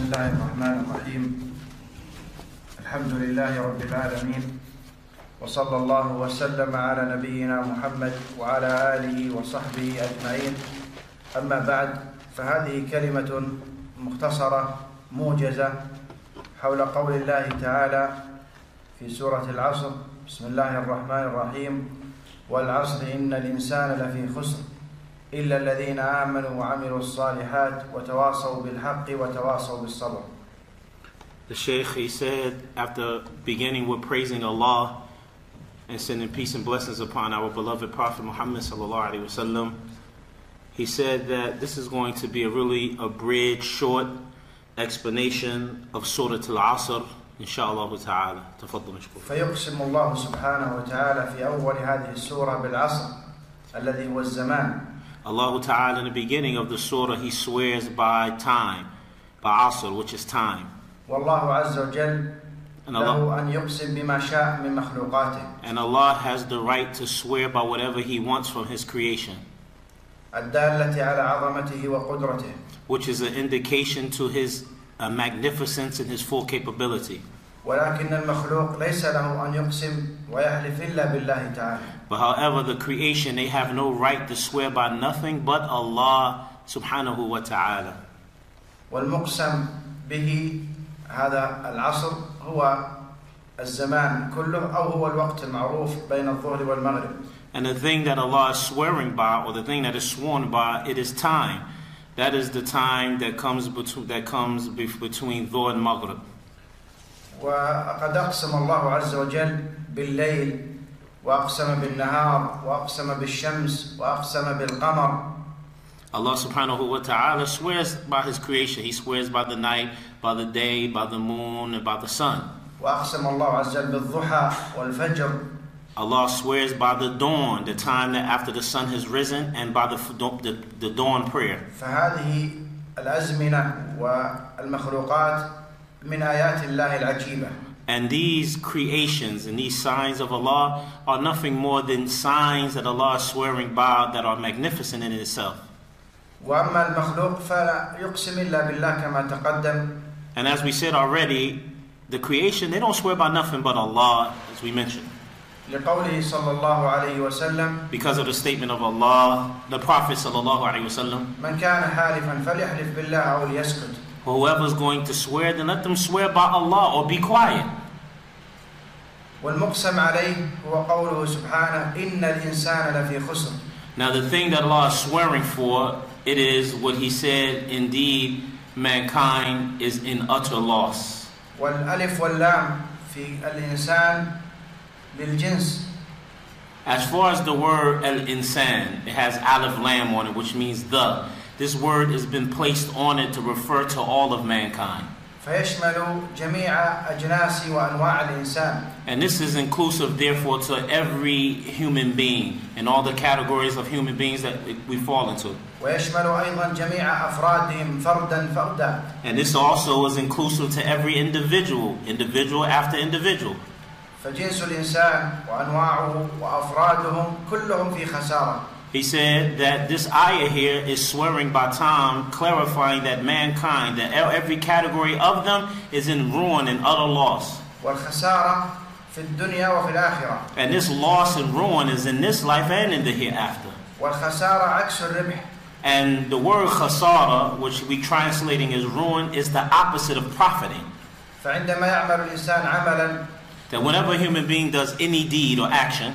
بسم الله الرحمن الرحيم. الحمد لله رب العالمين وصلى الله وسلم على نبينا محمد وعلى آله وصحبه أجمعين. أما بعد فهذه كلمة مختصرة موجزة حول قول الله تعالى في سورة العصر. بسم الله الرحمن الرحيم. والعصر إن الإنسان لفي خسر. إلا الذين آمنوا وعملوا الصالحات وتواصوا بالحق وتواصوا بالصبر The Shaykh, he said, after beginning with praising Allah and sending peace and blessings upon our beloved Prophet Muhammad sallallahu alaihi wasallam, he said that this is going to be a really abridged, short explanation of Surah Al-Asr, inshallah ta'ala. تفضل مشكور. فيقسم الله سبحانه وتعالى في أول هذه السورة بالعصر الذي هو الزمان Allah Ta'ala in the beginning of the surah, he swears by time, by Asr, which is time. والله عز وجل And Allah, له أن يقسم بما شاء من مخلوقاته and Allah has the right to swear by whatever he wants from his creation, الدالة على عظمته وقدرته which is an indication to his uh, magnificence and his full capability. ولكن المخلوق ليس له أن يقسم ويحلف إلا بالله تعالى But however, the creation, they have no right to swear by nothing but Allah subhanahu wa ta'ala. والمقسم به هذا العصر هو الزمان كله أو هو الوقت المعروف بين الظهر والمغرب And the thing that Allah is swearing by, or the thing that is sworn by, it is time. That is the time that comes between, that comes bef- between Dhuhr and Maghrib. وقد أقسم الله عز وجل بالليل وأقسم بالنهار وأقسم بالشمس وأقسم بالقمر Allah subhanahu wa ta'ala swears by His creation. He swears by the night, by the day, by the moon, and by the sun. وأقسم الله عز وجل بالضحى والفجر Allah swears by the dawn, the time that after the sun has risen, and by the, f- the, the dawn prayer. فهذه الأزمنة والمخلوقات من آيات الله العجيبة And these creations and these signs of Allah are nothing more than signs that Allah is swearing by that are magnificent in itself. وأما المخلوق فلا يقسم إلا بالله كما تقدم And as we said already, the creation, they don't swear by nothing but Allah, as we mentioned. لقوله صلى الله عليه وسلم Because of the statement of Allah, the Prophet sallallahu alaihi wasallam, من كان حالفا فليحلف بالله أو ليسكت whoever's going to swear, then let them swear by Allah or be quiet. والمقسم عليه هو قوله سبحانه إن الإنسان لفي خسر Now the thing that Allah is swearing for, it is what He said, indeed, mankind is in utter loss. والألف واللام في الإنسان للجنس As far as the word al-insan, it has alif lam on it, which means the. This word has been placed on it to refer to all of mankind. فيشمل جميع أجناس وأنواع الإنسان And this is inclusive, therefore, to every human being and all the categories of human beings that we fall into. ويشمل أيضا جميع أفرادهم فردا فردا And this also is inclusive to every individual, individual after individual. فجنس الإنسان وأنواعه وأفرادهم كلهم في خسارة He said that this ayah here is swearing by Tom, clarifying that mankind, that every category of them is in ruin and utter loss. And this loss and ruin is in this life and in the hereafter. And the word khasara, which we translating as ruin, is the opposite of profiting. That whenever a human being does any deed or action,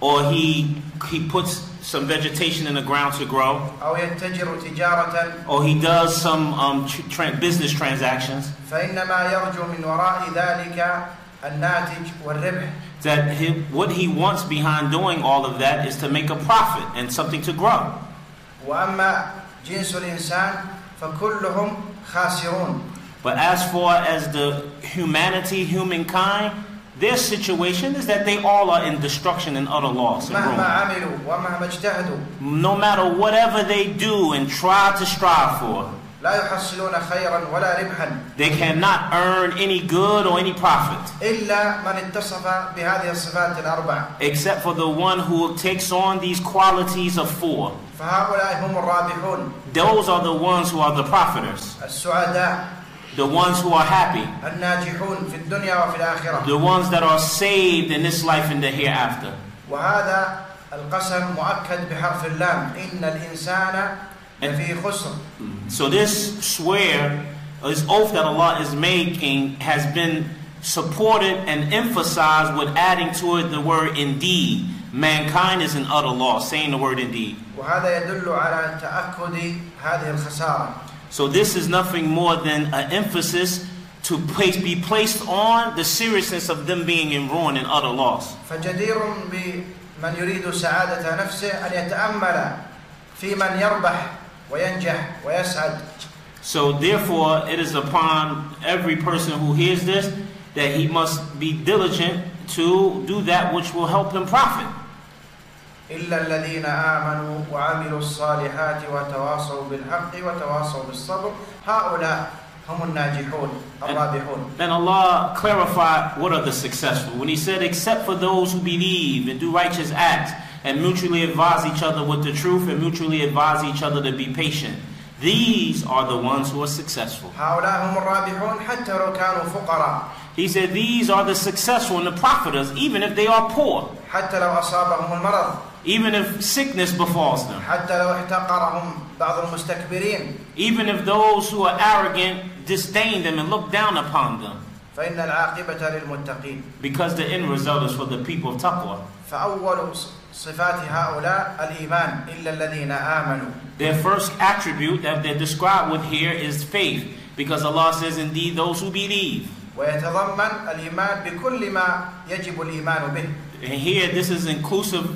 or he he puts some vegetation in the ground to grow. or he does some um, tra business transactions. that he, what he wants behind doing all of that is to make a profit and something to grow. but as far as the humanity humankind their situation is that they all are in destruction and utter loss. And no matter whatever they do and try to strive for, they cannot earn any good or any profit. Except for the one who takes on these qualities of four. Those are the ones who are the profiters the ones who are happy, الناجحون في الدنيا وفي الآخرة the ones that are saved in this life and the hereafter. وهذا القسم مؤكد بحرف اللام إن الإنسان لفي خسر So this swear, this oath that Allah is making, has been supported and emphasized with adding to it the word indeed. Mankind is in utter loss, saying the word indeed. وهذا يدل على تأكد هذه الخسارة So this is nothing more than an emphasis to place, be placed on the seriousness of them being in ruin and utter loss. فجدير بمن يريد سعادة نفسه أن يتأمل في من يربح وينجح ويسعد So therefore, it is upon every person who hears this that he must be diligent to do that which will help him profit. إلا الذين آمنوا وعملوا الصالحات وتواصوا بالحق وتواصوا بالصبر هؤلاء هم الناجحون الرابحون Then Allah clarified what are the successful. When He said, except for those who believe and do righteous acts and mutually advise each other with the truth and mutually advise each other to be patient. These are the ones who are successful. هؤلاء هم الرابحون حتى لو كانوا فقراء He said, these are the successful and the profiters, even if they are poor, حتى لو أصابهم المرض even if sickness befalls them, حتى لو احتقرهم بعض المستكبرين even if those who are arrogant disdain them and look down upon them, فإن العاقبة للمتقين because the end result is for the people of taqwa. فأول صفات هؤلاء الإيمان إلا الذين آمنوا Their first attribute that they're described with here is faith, because Allah says, indeed, those who believe. ويتضمن الإيمان بكل ما يجب الإيمان به And here, this is inclusive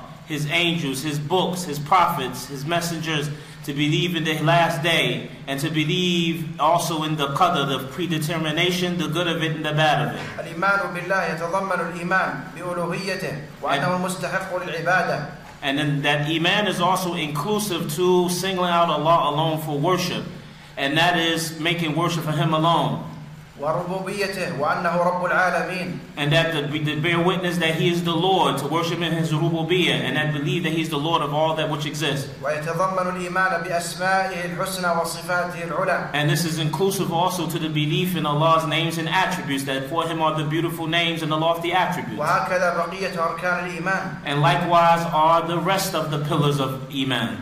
His angels, His books, His prophets, His messengers, to believe in the last day, and to believe also in the qadr, the predetermination, the good of it and the bad of it. الإيمان بالله يتضمن الإيمان بألوهيته وأنه المستحق للعبادة And then that Iman is also inclusive to singling out Allah alone for worship. And that is making worship for Him alone. And that we bear witness that He is the Lord, to worship in His rububiyyah, and that believe that He is the Lord of all that which exists. And this is inclusive also to the belief in Allah's names and attributes, that for Him are the beautiful names and the lofty attributes. And likewise are the rest of the pillars of Iman.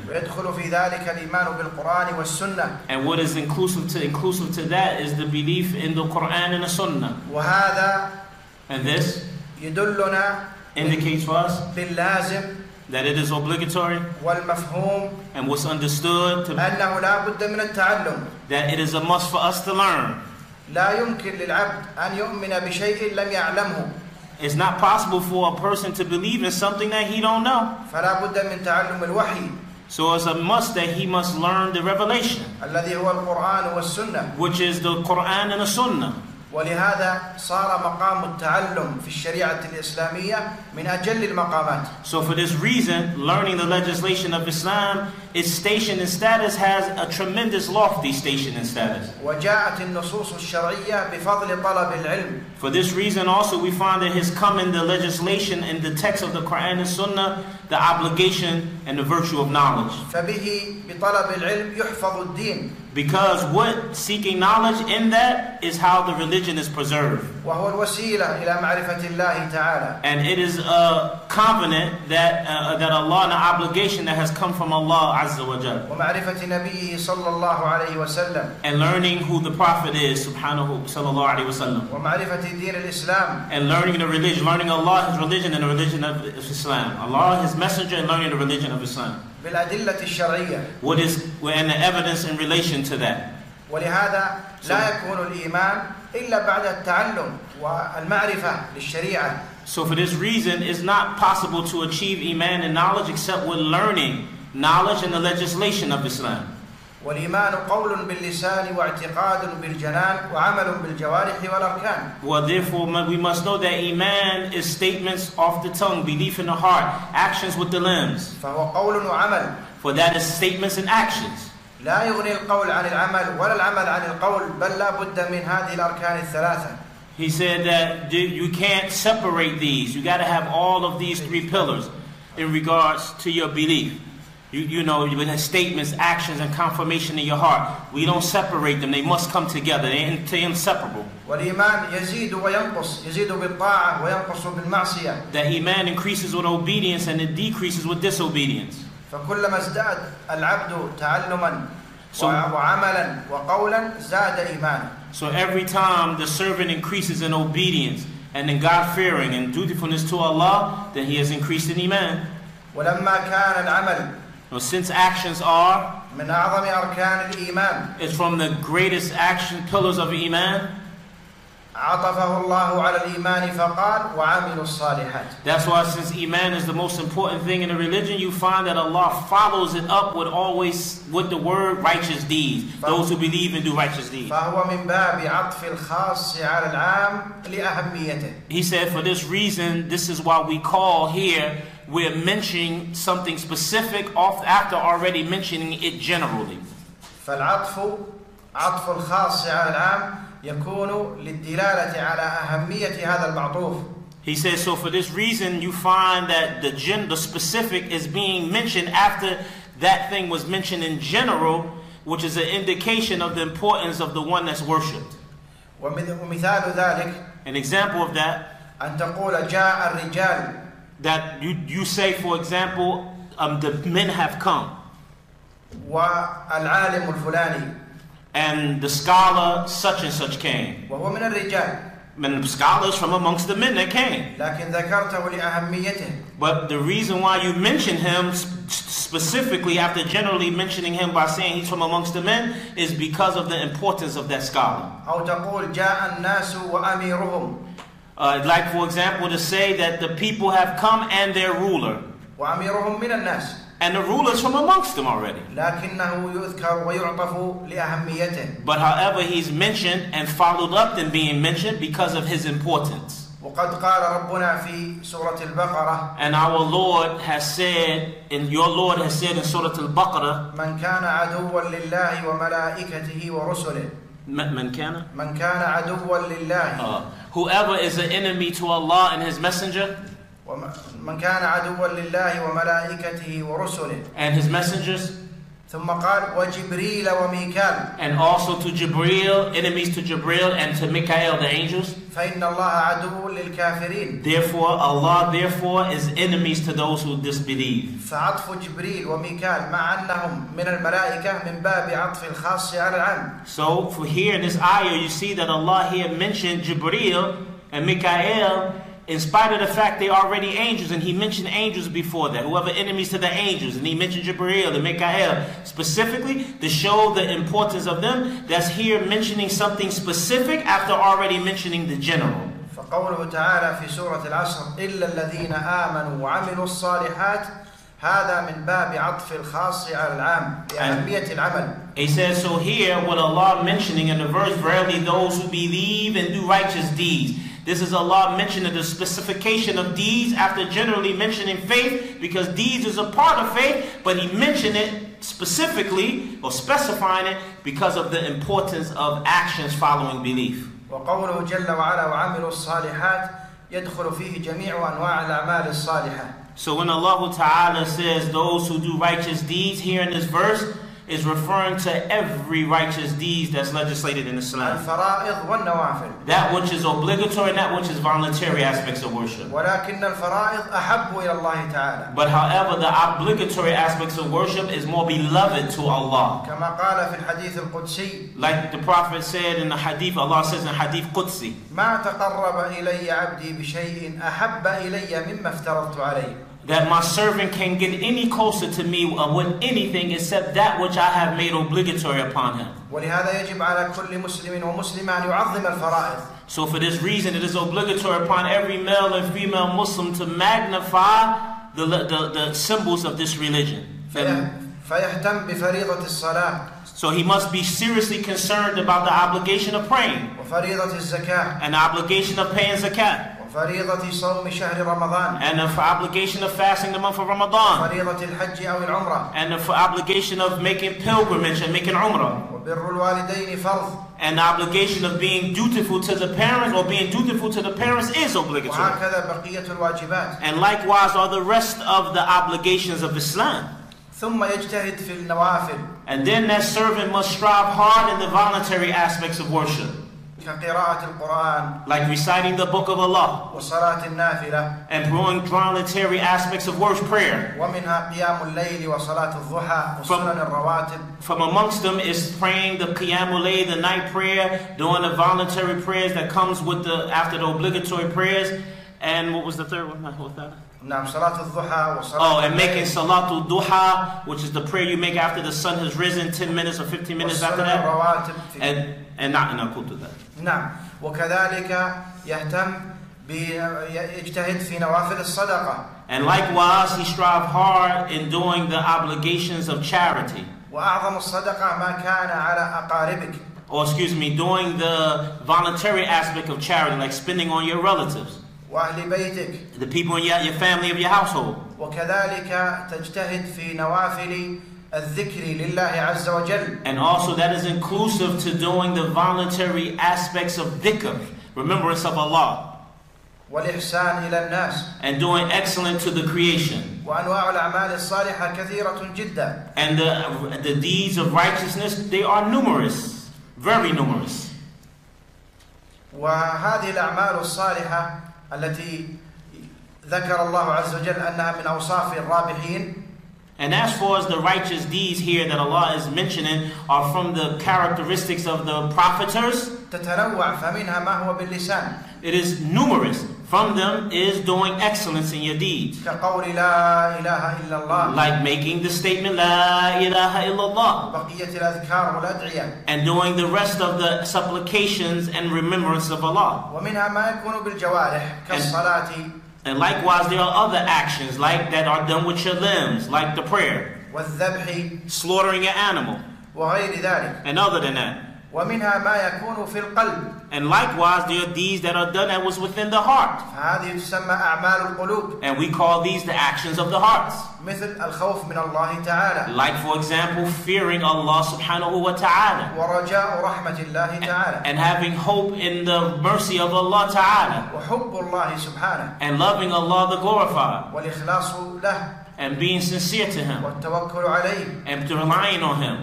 And what is inclusive to inclusive to that is the belief in the Quran and the Sunnah. وهذا And this يدلنا indicates for us باللازم that it is obligatory والمفهوم and what's understood to, أنه لا بد من التعلم that it is a must for us to learn. لا يمكن للعبد أن يؤمن بشيء لم يعلمه It's not possible for a person to believe in something that he don't know. فلا بد من تعلم الوحي So it's a must that he must learn the revelation, الذي هو القرآن والسنة which is the Quran and the Sunnah. ولهذا صار مقام التعلم في الشريعة الإسلامية من أجل المقامات So for this reason, learning the legislation of Islam, its station and status has a tremendous lofty station and status. وجاءت النصوص الشرعية بفضل طلب العلم For this reason also we find that his coming, the legislation in the text of the Quran and Sunnah, the obligation and the virtue of knowledge. فبه بطلب العلم يحفظ الدين because what seeking knowledge in that is how the religion is preserved. And it is a covenant that, uh, that Allah, an obligation that has come from Allah Azza wa Jalla. And learning who the Prophet is, subhanahu sallallahu wa. And learning the religion, learning Allah, His religion, and the religion of Islam. Allah, His messenger, and learning the religion of Islam. بالأدلة الشرعية What is, and the evidence in relation to that. ولهذا لا يكون الإيمان إلا بعد التعلم والمعرفة للشريعة So for this reason, it's not possible to achieve Iman and knowledge except with learning knowledge and the legislation of Islam. والإيمان قول باللسان واعتقاد بالجنان وعمل بالجوارح والأركان Well, therefore, mu- we must know that Iman is statements off the tongue, belief in the heart, actions with the limbs. فهو قول وعمل For that is statements and actions. لا يغني القول عن العمل ولا العمل عن القول بل لا بد من هذه الأركان الثلاثة He said that you- you can't separate these. You got to have all of these three pillars in regards to your belief. You, you know, you have statements, actions, and confirmation in your heart. We don't separate them. They must come together. They're in- they're inseparable. والإيمان يزيد وينقص يزيد بالطاعة وينقص بالمعصية That Iman increases with obedience and it decreases with disobedience. فكلما ازداد العبد تعلما So- وع- وعملا وقولا زاد إيمانه So every time the servant increases in obedience and in God fearing and dutifulness to Allah, then he has increased in Iman. ولما كان العمل Now, since actions are, من أعظم أركان الإيمان it's from the greatest action pillars of Iman. عطفه الله على الإيمان فقال وعملوا الصالحات That's why, since Iman is the most important thing in a religion, you find that Allah follows it up with always with the word righteous deeds. Those who believe and do righteous deeds. فهو من باب عطف الخاص على العام لأهميته He said, for this reason, this is why we call here, we're mentioning something specific off after already mentioning it generally. فالعطف عطف الخاص على العام يكون للدلالة على أهمية هذا المعطوف He says, so for this reason, you find that the, gen- the specific is being mentioned after that thing was mentioned in general, which is an indication of the importance of the one that's worshipped. ومث- ومثال ذلك An example of that, أن تقول جاء الرجال that you, you say, for example, um, the men have come, والعالم الفلاني and the scholar such and such came. وهو من الرجال And the scholars from amongst the men that came. لكن ذكرته لأهميته But the reason why you mention him sp- specifically after generally mentioning him by saying he's from amongst the men is because of the importance of that scholar. أو تقول جاء الناس وأميرهم Uh, like, for example, to say that the people have come and their ruler. وأميرهم من الناس And the ruler's from amongst them already. لكنه يذكر ويعطف لأهميته But however, he's mentioned and followed up than being mentioned because of his importance. وقد قال ربنا في سورة البقرة And our Lord has said, and your Lord has said in Surah Al-Baqarah, من كان عدوا لله وملائكته ورسله "Man man kana?" من كان عدوا لله Uh, whoever is an enemy to Allah and His Messenger وم- من كان عدوا لله وملائكته ورسله and His messengers, And also to Jibreel, enemies to Jibreel and to Mikael, the angels. Therefore, Allah therefore is enemies to those who disbelieve. So for here in this ayah, you see that Allah here mentioned Jibreel and Mikael in spite of the fact they are already angels, and He mentioned angels before that, whoever enemies to the angels, and He mentioned Jibril and Mikael specifically to show the importance of them. That's here mentioning something specific after already mentioning the general. فقوله تعالى في سورة العصر إلا الذين آمنوا وعملوا الصالحات هذا من باب عطف الخاص على العام لأهمية العمل He says, so here, what Allah mentioning in the verse, verily those who believe and do righteous deeds. This is Allah mentioning the specification of deeds after generally mentioning faith, because deeds is a part of faith, but He mentioned it specifically or specifying it because of the importance of actions following belief. وقوله جل وعلا وعملوا الصالحات يدخل فيه جميع أنواع الأعمال الصالحة So when Allah Ta'ala says those who do righteous deeds here in this verse, is referring to every righteous deeds that's legislated in Islam. الفرائض والنوافل That which is obligatory and that which is voluntary aspects of worship. ولكن الفرائض أحب إلى الله تعالى But however, the obligatory aspects of worship is more beloved to Allah. كما قال في الحديث القدسي Like the Prophet said in the hadith, Allah says in Hadith Qudsi, ما تقرب إلي عبدي بشيء أحب إلي مما افترضت عليه that my servant can get any closer to me uh, with anything except that which I have made obligatory upon him. ولهذا يجب على كل مسلم ومسلمة أن يعظم الفرائض So for this reason, it is obligatory upon every male and female Muslim to magnify the, the, the symbols of this religion. فيه- فيهتم بفريضة الصلاة So he must be seriously concerned about the obligation of praying وفريضة الزكاة and the obligation of paying zakat وفريضة صوم شهر رمضان and the obligation of fasting the month of Ramadan وفريضة الحج أو العمرة and the obligation of making pilgrimage and making umrah وبر الوالدين فرض and the obligation of being dutiful to the parents or being dutiful to the parents is obligatory. وهكذا بقية الواجبات And likewise are the rest of the obligations of Islam. ثم يجتهد في النوافل And then that servant must strive hard in the voluntary aspects of worship, كقراءة القرآن like reciting the book of Allah وصلاة النافلة and doing voluntary aspects of worship prayer. ومنها قيام الليل وصلاة الضحى وسنن الرواتب From amongst them is praying the Qiyamul Layl, the night prayer, doing the voluntary prayers that comes with the after the obligatory prayers. And what was the third one? What was that? نعم صلاة الضحى وصلاة Oh, and making الليل Salatul Duha, which is the prayer you make after the sun has risen, 10 minutes or 15 minutes after وسنن that. الرواتب في And, and not in to that. نعم وكذلك يهتم بيجتهد في نوافل الصدقة And likewise, he strive hard in doing the obligations of charity. وأعظم الصدقة ما كان على أقاربك Or, excuse me, doing the voluntary aspect of charity, like spending on your relatives, وأهل بيتك the people in your, your family of your household. وكذلك تجتهد في نوافل الذكر لله عز وجل And also, that is inclusive to doing the voluntary aspects of dhikr, remembrance of Allah, والإحسان إلى الناس and doing excellent to the creation. وأنواع الأعمال الصالحة كثيرة جدا And the, the deeds of righteousness, they are numerous, very numerous. وهذه الأعمال الصالحة التي ذكر الله عز وجل أنها من أوصاف الرابحين And as far as the righteous deeds here that Allah is mentioning are from the characteristics of the profiters, تتنوع فمنها ما هو باللسان it is numerous. From them is doing excellence in your deeds. كقول لا إله إلا الله Like making the statement, La ilaha illallah. بقية الأذكار والأدعية And doing the rest of the supplications and remembrance of Allah. ومنها ما يكون بالجوارح كالصلاة And likewise, there are other actions like that are done with your limbs, like the prayer, والذبح slaughtering an animal, وغير ذلك and other than that. ومنها ما يكون في القلب and likewise, there are these that are done that was within the heart. And we call these the actions of the hearts. Like, for example, fearing Allah subhanahu wa ta'ala. And, having hope in the mercy of Allah ta'ala. And loving Allah the glorifier. and being sincere to Him and relying on Him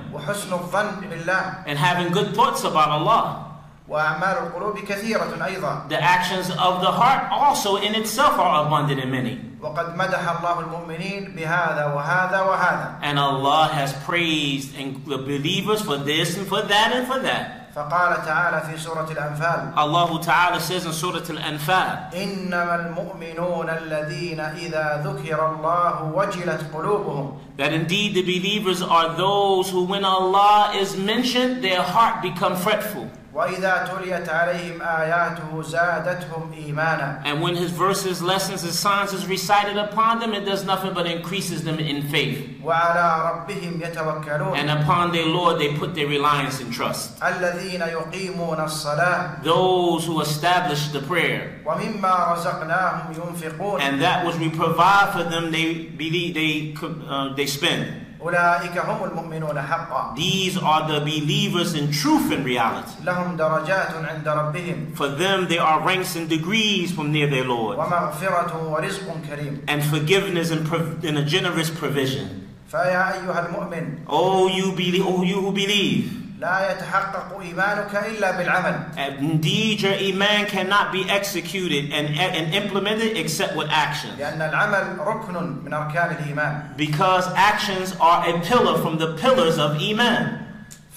and having good thoughts about Allah. وأعمال القلوب كثيرة أيضا The actions of the heart also in itself are abundant in many. وقد مدح الله المؤمنين بهذا وهذا وهذا And Allah has praised and the believers for this and for that and for that. فقال تعالى في سورة الأنفال Allah Ta'ala says in Surah Al-Anfal, إنما المؤمنون الذين إذا ذكر الله وجلت قلوبهم that indeed the believers are those who when Allah is mentioned, their heart become fretful. وإذا تليت عليهم آياته زادتهم إيمانا And when his verses, lessons, and signs is recited upon them, it does nothing but increases them in faith. وعلى ربهم يتوكلون And upon their Lord they put their reliance and trust. الذين يقيمون الصلاة Those who establish the prayer. ومما رزقناهم ينفقون And that which we provide for them, they believe they uh, they spend. أولئك هم المؤمنون حقا These are the believers in truth and reality. لهم درجات عند ربهم For them, there are ranks and degrees from near their Lord, ومغفرة ورزق كريم and forgiveness and, prov- and a generous provision. فيا أيها المؤمن Oh, you believe, oh, you who believe. لا يتحقق إيمانك إلا بالعمل Indeed, your iman cannot be executed and, and implemented except with action. لأن العمل ركن من أركان الإيمان Because actions are a pillar from the pillars of iman.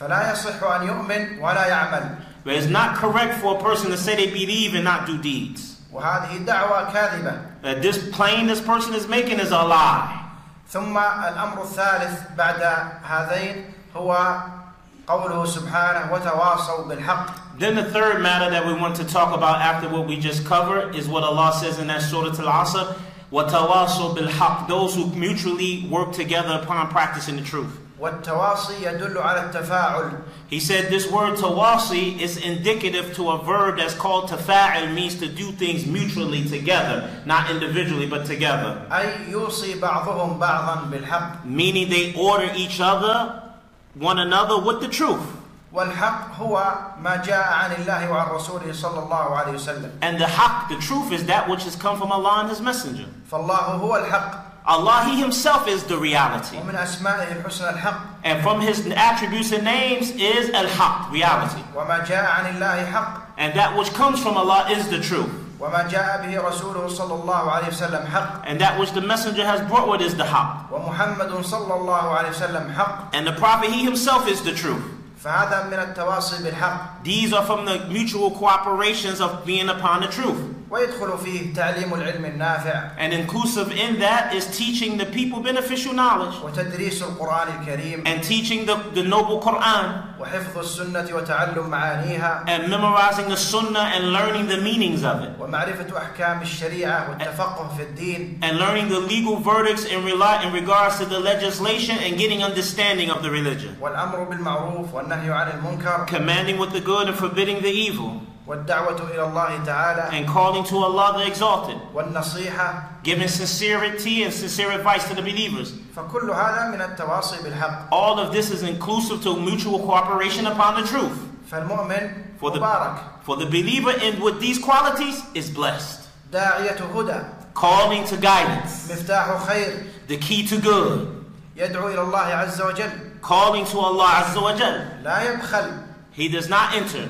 فلا يصح أن يؤمن ولا يعمل But it's not correct for a person to say they believe and not do deeds. وهذه دعوة كاذبة That this claim this person is making is a lie. ثم الأمر الثالث بعد هذين هو قوله سبحانه وتواصوا بالحق Then the third matter that we want to talk about after what we just covered is what Allah says in that Surah Al-Asr, وَتَوَاصَوْا بِالْحَقِّ Those who mutually work together upon practicing the truth. والتواصي يدل على التفاعل He said this word tawasi is indicative to a verb that's called tafa'il, means to do things mutually together, not individually but together. أي يوصي بعضهم بعضا بالحق Meaning they order each other, one another with the truth. والحق هو ما جاء عن الله وعن رسوله صلى الله عليه وسلم And the haqq, the truth, is that which has come from Allah and His Messenger. فالله هو الحق Allah, He Himself is the reality. ومن أسمائه الحسنى الحق And from His attributes and names is al-haq, reality. وما جاء عن الله حق And that which comes from Allah is the truth. وما جاء به رسوله صلى الله عليه وسلم حق And that which the Messenger has brought with is the haqq. ومحمد صلى الله عليه وسلم حق And the Prophet, He Himself is the truth. فهذا من التواصي بالحق These are from the mutual cooperations of being upon the truth. ويدخل فيه تعليم العلم النافع And inclusive in that is teaching the people beneficial knowledge وتدريس القرآن الكريم and teaching the, the noble Quran وحفظ السنة وتعلم معانيها and memorizing the sunnah and learning the meanings of it ومعرفة أحكام الشريعة والتفقه في الدين and learning the legal verdicts in, rela- in regards to the legislation and getting understanding of the religion. والأمر بالمعروف والنهي عن المنكر Commanding with the good and forbidding the evil والدعوة إلى الله تعالى and calling to Allah the exalted. والنصيحة Giving sincerity and sincere advice to the believers. فكل هذا من التواصي بالحق All of this is inclusive to mutual cooperation upon the truth. فالمؤمن For the, مبارك for the believer in with these qualities is blessed. داعية هدى Calling to guidance, مفتاح خير the key to good. يدعو إلى الله عز وجل Calling to Allah Azza wa Jal. لا يبخل He does not enter.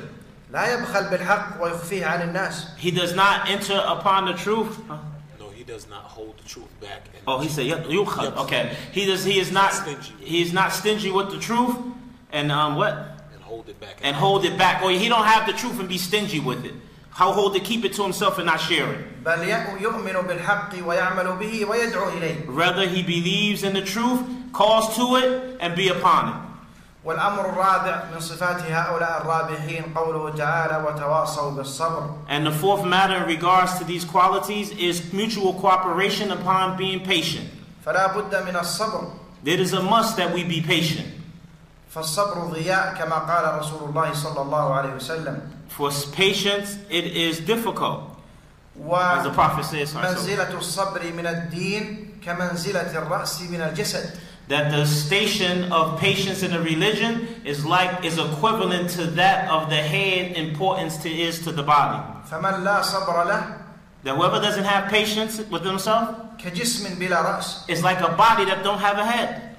لا يبخل بالحق ويخفيه عن الناس He does not enter upon the truth. Huh? No, he does not hold the truth back. And Oh, he said "Yep, yukhad. Okay. He does. He is not. Stingy. He is not stingy with the truth, and um what? and hold it back. And hold it back. Or he don't have the truth and be stingy with it. How hold it, keep it to himself and not share it. بل ي- يؤمن بالحق ويعمل به ويدعو إليه Rather, he believes in the truth, calls to it, and be upon it. والأمر الرابع من صفات هؤلاء الرابحين قوله تعالى وتواصوا بالصبر And the fourth matter in regards to these qualities is mutual cooperation upon being patient. فلا بد من الصبر It is a must that we be patient. فالصبر ضياء كما قال رسول الله صلى الله عليه وسلم For patience, it is difficult. As the Prophet says, ومنزلة الصبر من الدين كمنزلة الرأس من الجسد that the station of patience in a religion is like is equivalent to that of the head importance to is to the body. فمن لا صبر له That whoever doesn't have patience with themselves كجسم بلا رأس is like a body that don't have a head.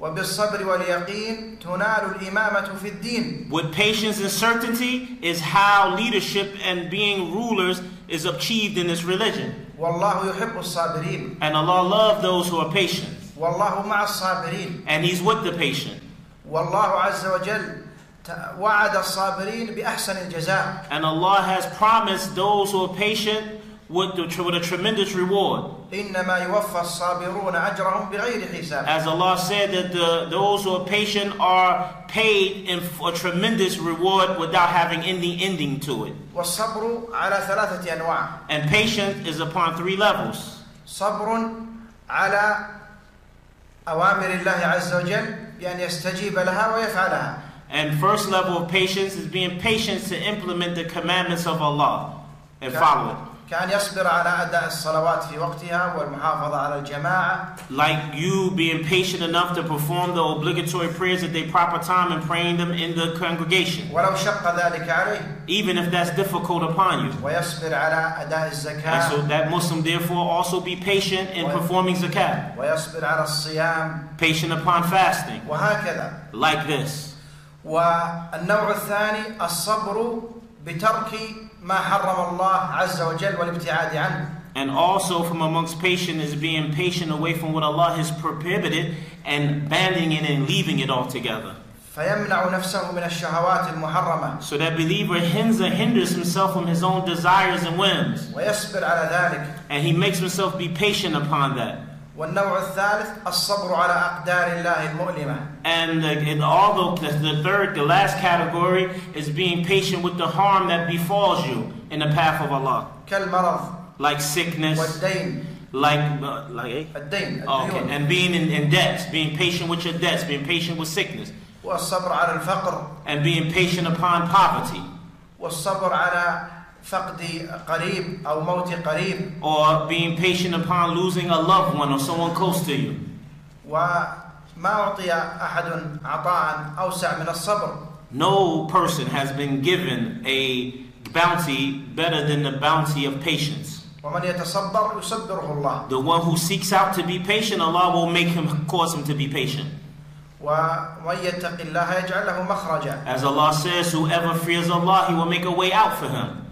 وبالصبر واليقين تنال الإمامة في الدين With patience and certainty is how leadership and being rulers is achieved in this religion. والله يحب الصابرين And Allah loves those who are patient. والله مع الصابرين And He's with the patient. والله عز وجل ت- وعد الصابرين بأحسن الجزاء And Allah has promised those who are patient with, the, with a tremendous reward. إنما يوفى الصابرون أجرهم بغير حساب As Allah said that the, those who are patient are paid in a tremendous reward without having any ending to it. والصبر على ثلاثة أنواع And patience is upon three levels. صبر على أوامر الله عز وجل بأن يستجيب لها ويفعلها And first level of patience is being patient to implement the commandments of Allah and follow it. كأن يصبر على أداء الصلوات في وقتها والمحافظة على الجماعة Like you being patient enough to perform the obligatory prayers at their proper time and praying them in the congregation, ولو شق ذلك عليه even if that's difficult upon you. ويصبر على أداء And so الزكاة that Muslim therefore also be patient in performing zakat, ويصبر على الصيام patient upon fasting, وهكذا like this. والنوع الثاني الصبر بترك ما حرم الله عز وجل والابتعاد عنه And also from amongst patient is being patient away from what Allah has prohibited and banning it and leaving it altogether. فيمنع نفسه من الشهوات المحرمة So that believer hinder, hinders himself from his own desires and whims. ويصبر على ذلك And he makes himself be patient upon that. والنوع الثالث الصبر على أقدار الله المؤلمة And, the, and although the, the third, the last category is being patient with the harm that befalls you in the path of Allah. كالمرض Like sickness, والدين like uh, like eh? الدين Oh, okay. الديون and being in, in debts, being patient with your debts, being patient with sickness, والصبر على الفقر and being patient upon poverty, والصبر على فقد قريب أو موت قريب or being patient upon losing a loved one or someone close to you. وما أعطي أحد عطاء أوسع من الصبر No person has been given a bounty better than the bounty of patience. ومن يتصبر يصبره الله The one who seeks out to be patient, Allah will make him cause him to be patient. ومن يتق الله يجعل له مخرجا As Allah says, whoever fears Allah, He will make a way out for him.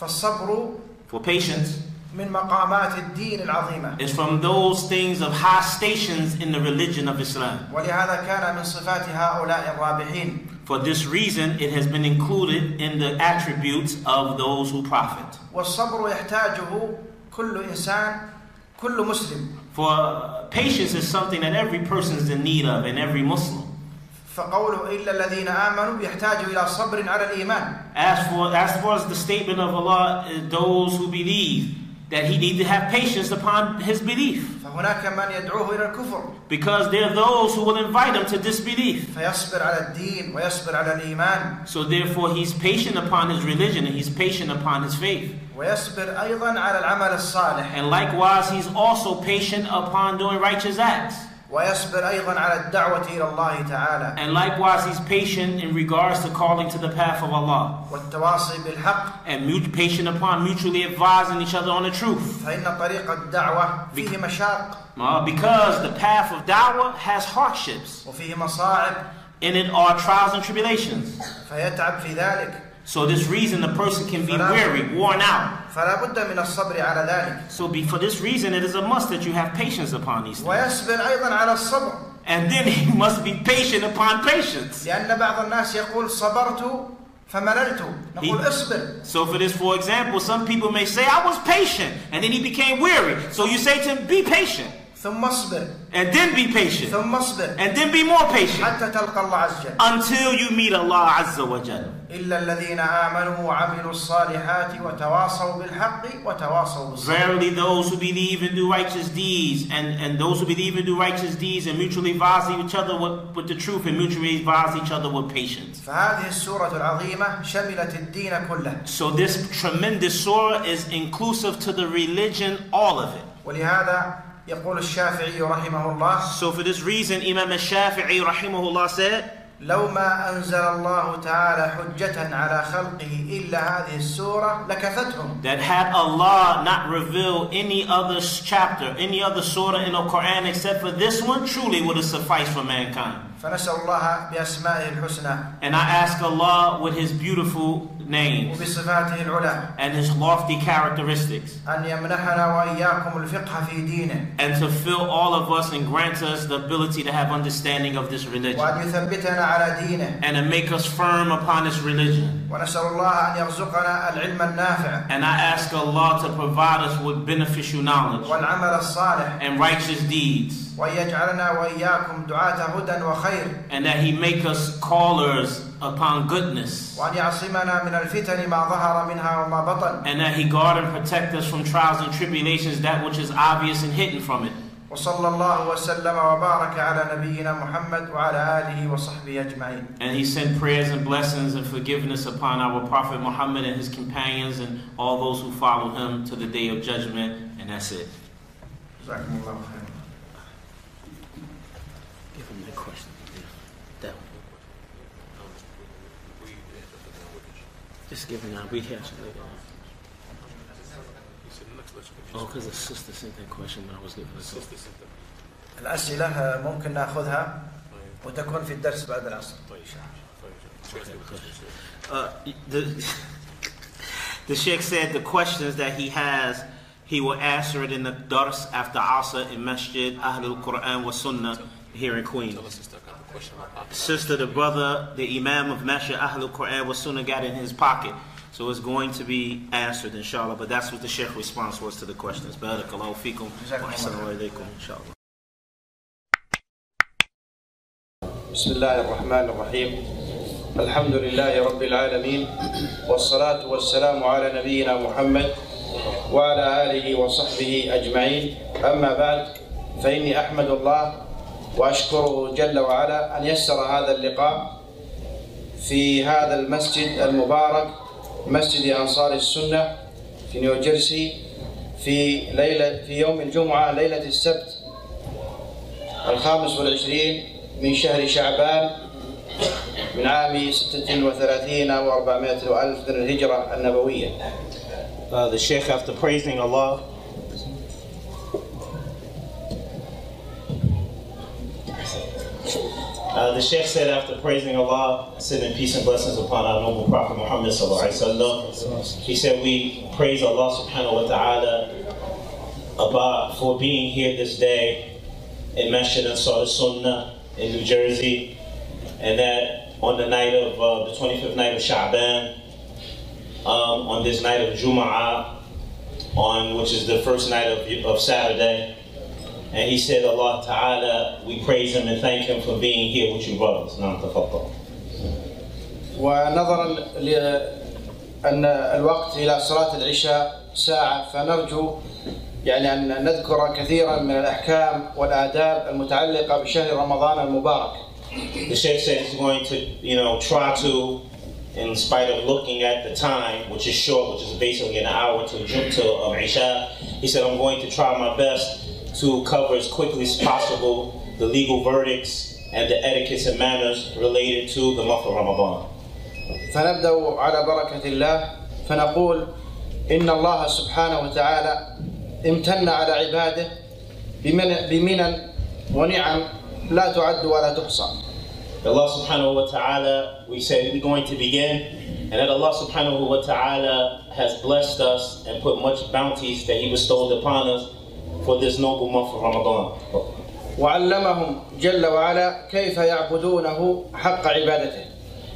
فالصبر For patience من مقامات الدين العظيمة is from those things of high stations in the religion of Islam. ولهذا كان من صفات هؤلاء الرابحين For this reason, it has been included in the attributes of those who profit. والصبر يحتاجه كل إنسان كل مسلم For patience is something that every person is in need of, and every Muslim. فقوله إلا الذين آمنوا يحتاج إلى صبر على الإيمان As for as far as the statement of Allah, uh, those who believe that He need to have patience upon His belief, فهناك من يدعوه إلى الكفر because there are those who will invite him to disbelief. فيصبر على الدين ويصبر على الإيمان So therefore, he's patient upon his religion and he's patient upon his faith. ويصبر أيضا على العمل الصالح And likewise, he's also patient upon doing righteous acts. ويصبر أيضا على الدعوة إلى الله تعالى And likewise, he's patient in regards to calling to the path of Allah. والتواصي بالحق And mut- patient upon mutually advising each other on the truth. فإن طريق الدعوة فيه مشاق Uh, because the path of da'wah has hardships. وفيه مصاعب In it are trials and tribulations. فيتعب في ذلك So this reason the person can be weary, worn out. So be, for this reason it is a must that you have patience upon these things. And then he must be patient upon patience. He, so for this, for example, some people may say, I was patient, and then he became weary. So you say to him, be patient. ثم اصبر and then be patient, ثم اصبر and then be more patient, حتى تلقى الله عز وجل until you meet Allah Azza wa Jal. إلا الذين آمنوا وعملوا الصالحات وتواصوا بالحق وتواصوا بالصبر Verily those who believe and do righteous deeds, and, and those who believe and do righteous deeds and mutually advise each other with, with the truth and mutually advise each other with patience. فهذه السورة العظيمة شملت الدين كله So this tremendous surah is inclusive to the religion, all of it. ولهذا يقول الشافعي رحمه الله So for this reason, Imam al-Shafi'i rahimahullah said, لو ما أنزل الله تعالى حجة على خلقه إلا هذه السورة لكفتهم that had Allah not revealed any other chapter, any other surah in the Quran except for this one, truly would have sufficed for mankind. فنسأل الله بأسمائه الحسنى And I ask Allah with His beautiful names وبصفاته العلى and His lofty characteristics, أن يمنحنا وإياكم الفقه في دينه and to fill all of us and grant us the ability to have understanding of this religion, وأن يثبتنا على دينه and to make us firm upon this religion. ونسأل الله أن يرزقنا العلم النافع And I ask Allah to provide us with beneficial knowledge والعمل الصالح and righteous deeds. وأن يجعلنا وإياكم دعاة هدى وخير and that he make us callers upon goodness, وأن يعصمنا من الفتن ما ظهر منها وما بطن and that he guard and protect us from trials and tribulations, that which is obvious and hidden from it. وصلى الله وسلم وبارك على نبينا محمد وعلى آله وصحبه أجمعين And he sent prayers and blessings and forgiveness upon our Prophet Muhammad and his companions and all those who follow him to the day of judgment, and that's it. جزاكم الله خيرا Just giving out. We later on. Oh, because the sister sent that question when I was giving this. الأسئلة ممكن ناخذها وتكون في الدرس بعد العصر. Uh, the, sheikh said the questions that he has, he will answer it in the dars after Asr in Masjid Ahlul Quran wa Sunnah here in Queens. Sister, the brother, the Imam of Masjid Ahlul Quran wa Sunnah got in his pocket. So it's going to be answered, inshallah. But that's what the sheikh response was to the questions. Barakallahu fikum wa assalamu alaikum, inshallah. بسم الله الرحمن الرحيم الحمد لله رب العالمين والصلاة والسلام على نبينا محمد وعلى آله وصحبه أجمعين أما بعد فإني أحمد الله وأشكره جل وعلا أن يسر هذا اللقاء في هذا المسجد المبارك مسجد أنصار السنة في نيوجيرسي في ليلة في يوم الجمعة ليلة السبت الخامس والعشرين من شهر شعبان من عام ستة وثلاثين وأربعمائة وألف من الهجرة النبوية. Uh, the Sheikh, after praising Allah, Uh, the Sheikh said after praising Allah, sending peace and blessings upon our noble Prophet Muhammad wasallam, he said we praise Allah subhanahu wa ta'ala about for being here this day in Masjid Ansar Sunnah in New Jersey, and that on the night of uh, the 25th night of Sha'ban, um, on this night of Jum'ah, on which is the first night of, of Saturday. And he said, Allah Ta'ala, we praise him and thank him for being here with you brothers. نعم تفضل. ونظرا لأن الوقت إلى صلاة العشاء ساعة فنرجو يعني أن نذكر كثيرا من الأحكام والآداب المتعلقة بشهر رمضان المبارك The Sheikh said he's going to, you know, try to, in spite of looking at the time, which is short, which is basically an hour to jump to um, Isha, he said, I'm going to try my best to cover as quickly as possible the legal verdicts and the etiquettes and manners related to the month of Ramadan. فنبدأ على بركة الله فنقول إن الله سبحانه وتعالى امتن على عباده بمن- بمنن ونعم لا تعد ولا تحصى Allah subhanahu wa ta'ala, we said we're going to begin, and that Allah subhanahu wa ta'ala has blessed us and put much bounties that He bestowed upon us for this noble month of Ramadan. وعلمهم جل وعلا كيف يعبدونه حق عبادته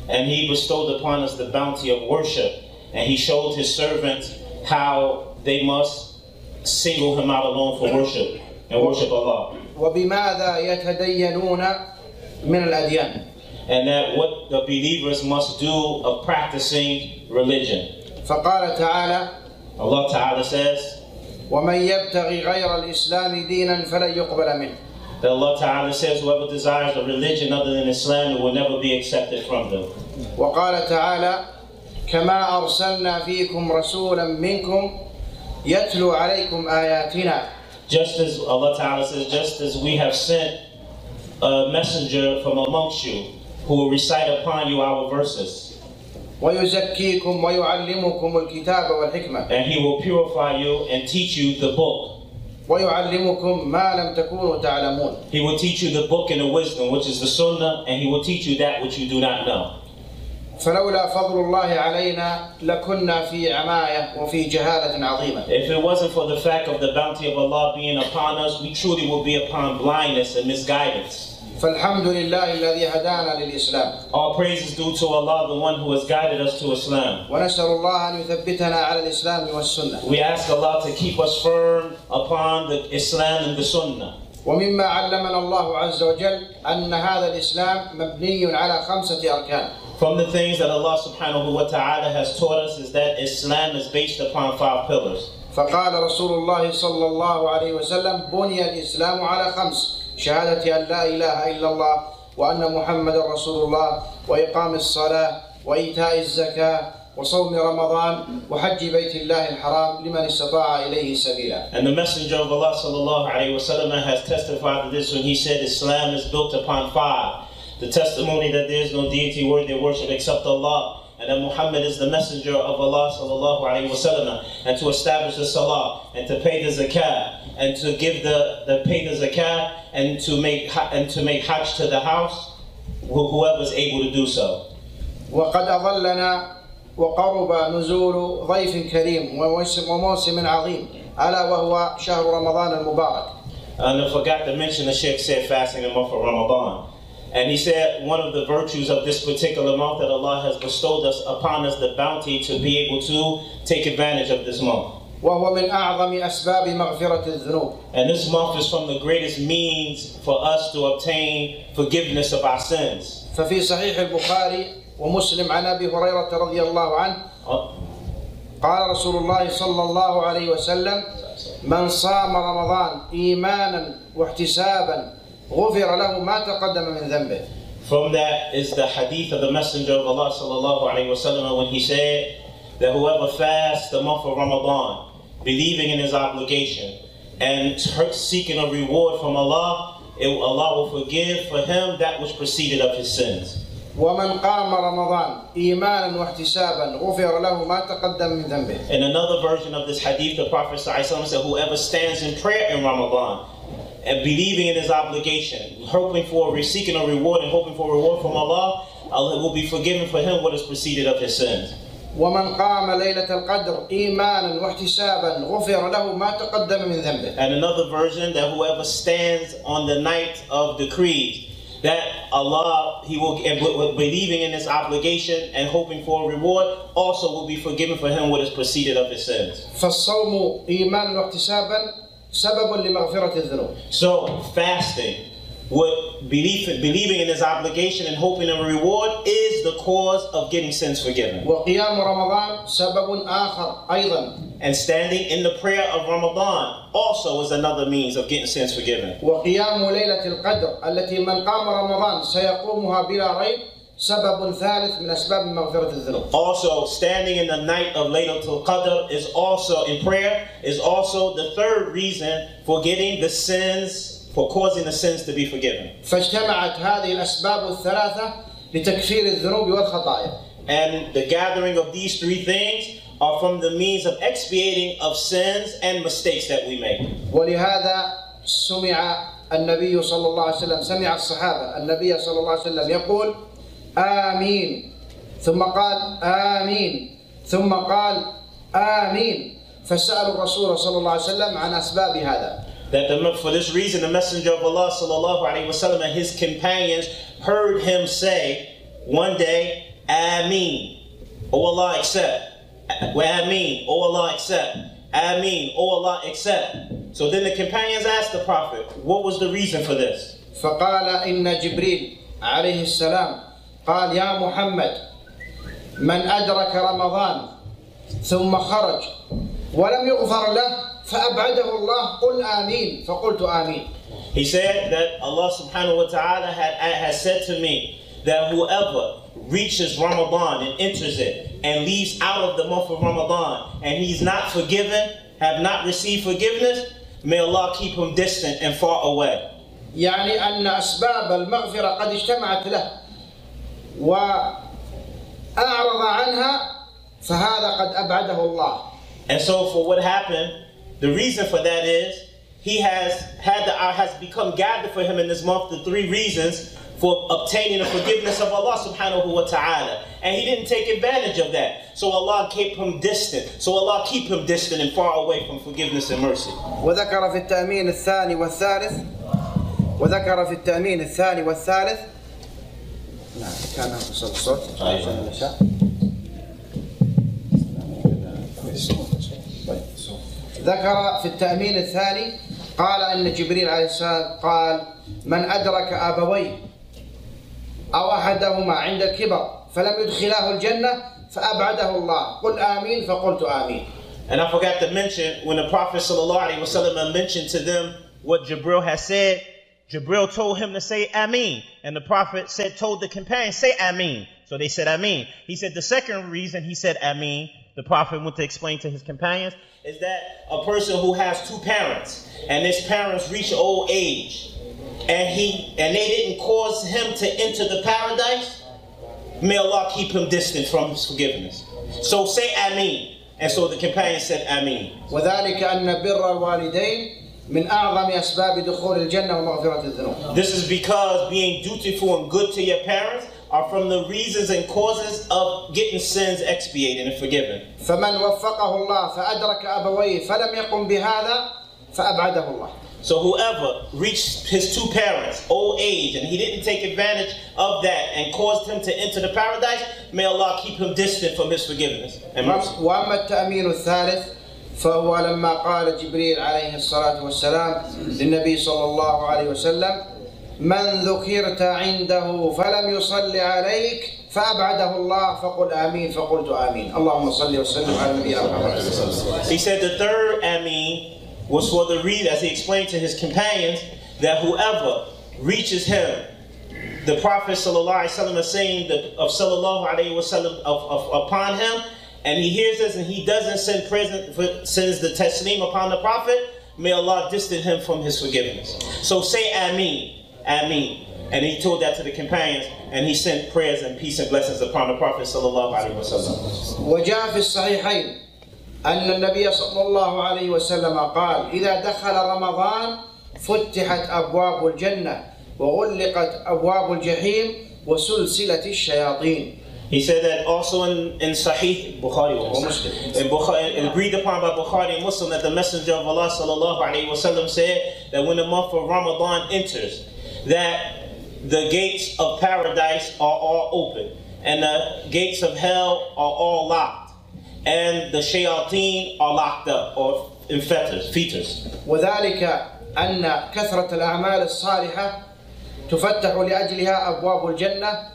And He bestowed upon us the bounty of worship, and He showed His servants how they must single Him out alone for worship and worship Allah. وبماذا يتدينون من الأديان And that what the believers must do of practicing religion. فقال تعالى Allah Ta'ala says, ومن يبتغي غير الإسلام دينا فلن يقبل منه That Allah Ta'ala says, whoever desires a religion other than Islam, it will never be accepted from them. وقال تعالى كما أرسلنا فيكم رسولا منكم يتلو عليكم آياتنا Just as Allah Ta'ala says, just as we have sent a messenger from amongst you who will recite upon you our verses, ويزكيكم ويعلمكم الكتاب والحكمة and He will purify you and teach you the book. ويعلمكم ما لم تكونوا تعلمون He will teach you the book and the wisdom, which is the Sunnah, and He will teach you that which you do not know. فلولا فضل الله علينا لكنا في عماية وفي جهالة عظيمة If it wasn't for the fact of the bounty of Allah being upon us, we truly would be upon blindness and misguidance. فالحمد لله الذي هدانا للإسلام All praise is due to Allah, the one who has guided us to Islam. ونسأل الله أن يثبتنا على الإسلام والسنة We ask Allah to keep us firm upon the Islam and the Sunnah. ومما علمنا الله عز وجل أن هذا الإسلام مبني على خمسة أركان From the things that Allah subhanahu wa ta'ala has taught us is that Islam is based upon five pillars. فقال رسول الله صلى الله عليه وسلم بني الإسلام على خمس شهادة أن لا إله إلا الله وأن محمد رسول الله وإقام الصلاة وإيتاء الزكاة وصوم رمضان وحج بيت الله الحرام لمن استطاع إليه سبيلا And the Messenger of Allah sallallahu alayhi wa sallam has testified to this when he said Islam is built upon five. The testimony that there is no deity worthy of worship except Allah, and that Muhammad is the messenger of Allah sallallahu alayhi wa sallam, and to establish the salah, and to pay the zakat, and to give the, the pay the zakat, and to make ha- and to make hajj to the house, wh- whoever is able to do so. وقد أظلنا وقرب نزول ضيف كريم وموسم وموسم عظيم ألا وهو شهر رمضان المبارك And I forgot to mention the Sheikh said fasting in the month of Ramadan. And he said one of the virtues of this particular month that Allah has bestowed us upon us the bounty to be able to take advantage of this month. وهو من أعظم أسباب مغفرة الذنوب And this month is from the greatest means for us to obtain forgiveness of our sins. ففي صحيح البخاري ومسلم عن أبي هريرة رضي الله عنه Uh, قال رسول الله صلى الله عليه وسلم من صام رمضان إيمانا واحتسابا غفر له ما تقدم من ذنبه From that is the hadith of the Messenger of Allah sallallahu alaihi wasallam when he said that whoever fasts the month of Ramadan, believing in his obligation and seeking a reward from Allah, it, Allah will forgive for him that which preceded of his sins. ومن قام رمضان إيمانا واحتسابا غفر له ما تقدم من ذنبه In another version of this hadith, the Prophet ﷺ said, Whoever stands in prayer in Ramadan and believing in his obligation, hoping for, seeking a reward and hoping for a reward from Allah, Allah will be forgiven for him what has preceded of his sins. ومن قام ليلة القدر إيمانا واحتسابا غفر له ما تقدم من ذنبه And another version that whoever stands on the night of decrees, that Allah, He will, and b- b- believing in His obligation and hoping for a reward, also will be forgiven for him what has preceded of his sins. فالصوم إيمانا واحتسابا سبب لمغفرة الذنوب So fasting, what belief, believing in his obligation and hoping in a reward is the cause of getting sins forgiven. وقيام رمضان سبب آخر أيضا And standing in the prayer of Ramadan also is another means of getting sins forgiven. وقيام ليلة القدر التي من قام رمضان سيقومها بلا ريب سبب ثالث من أسباب مغفرة الذنوب Also, standing in the night of Laylatul Qadr is also in prayer is also the third reason for getting the sins, for causing the sins to be forgiven. فاجتمعت هذه الأسباب الثلاثة لتكفير الذنوب والخطايا And the gathering of these three things are from the means of expiating of sins and mistakes that we make. ولهذا سمع النبي صلى الله عليه وسلم سمع الصحابة النبي صلى الله عليه وسلم يقول آمين ثم قال آمين ثم قال آمين فسألوا الرسول صلى الله عليه وسلم عن أسباب هذا That the, for this reason, the Messenger of Allah sallallahu alaihi wasallam and his companions heard him say one day, "Ameen, O Allah accept." Well, Ameen, O Allah accept. Ameen, O Allah accept. So then the companions asked the Prophet, "What was the reason for this?" فقال إن جبريل عليه السلام قال يا محمد من أدرك رمضان ثم خرج ولم يغفر له فأبعده الله قل آمين فقلت آمين He said that Allah subhanahu wa ta'ala had, has said to me that whoever reaches Ramadan and enters it and leaves out of the month of Ramadan and he's not forgiven, have not received forgiveness, may Allah keep him distant and far away. يعني أن أسباب المغفرة قد اجتمعت له وأعرض عنها فهذا قد أبعده الله And so for what happened, the reason for that is he has had the uh, has become gathered for him in this month the three reasons for obtaining the forgiveness of Allah subhanahu wa ta'ala. And he didn't take advantage of that. So Allah kept him distant. So Allah keep him distant and far away from forgiveness and mercy. وذكر في التأمين الثاني والثالث وذكر في التأمين الثاني والثالث نعم كان وصل الصوت ذكر في التأمين الثاني قال أن جبريل عليه السلام قال من أدرك أبويه أو أحدهما عند الكبر فلم يدخلاه الجنة فأبعده الله قل آمين فقلت آمين And I forgot to mention when the Prophet ﷺ mentioned to them what Jibril has said, Jibril told him to say Ameen. And the Prophet said, told the companions, say Ameen. So they said Ameen. He said the second reason he said Ameen, the Prophet went to explain to his companions, is that a person who has two parents and his parents reach old age and he and they didn't cause him to enter the paradise, may Allah keep him distant from his forgiveness. So say Ameen. And so the companion said Ameen. وذلك أن بر الوالدين من أعظم أسباب دخول الجنة ومغفرة الذنوب This is because being dutiful and good to your parents are from the reasons and causes of getting sins expiated and forgiven. فمن وفقه الله فأدرك أبويه فلم يقم بهذا فأبعده الله So whoever reached his two parents, old age, and he didn't take advantage of that and caused him to enter the paradise, may Allah keep him distant from his forgiveness and mercy. وأما التأمين الثالث فهو لما قال جبريل عليه الصلاة والسلام للنبي صلى الله عليه وسلم من ذكرت عنده فلم يصل عليك فأبعده الله فقل آمين فقلت آمين اللهم صل وسلم على نبينا محمد He said the third Ameen was for the reason, as he explained to his companions, that whoever reaches him, the Prophet sallallahu alaihi wasallam is saying that of sallallahu alaihi wasallam of, of, upon him, and he hears this and he doesn't send present sends the taslim upon the Prophet, may Allah distance him from his forgiveness. So say Ameen, Ameen. And he told that to the companions, and he sent prayers and peace and blessings upon the Prophet sallallahu alaihi wasallam. وجاء في الصحيحين أن النبي صلى الله عليه وسلم قال إذا دخل رمضان فتحت أبواب الجنة وغلقت أبواب الجحيم وسلسلة الشياطين He said that also in, in Sahih Bukhari or Muslim. In Bukhari, and agreed upon by Bukhari and Muslim that the Messenger of Allah sallallahu alaihi wasallam said that when the month of Ramadan enters, that the gates of paradise are all open and the gates of hell are all locked and the shayateen are locked up or in fetters, fetters. وذلك أن كثرة الأعمال الصالحة تفتح لأجلها أبواب الجنة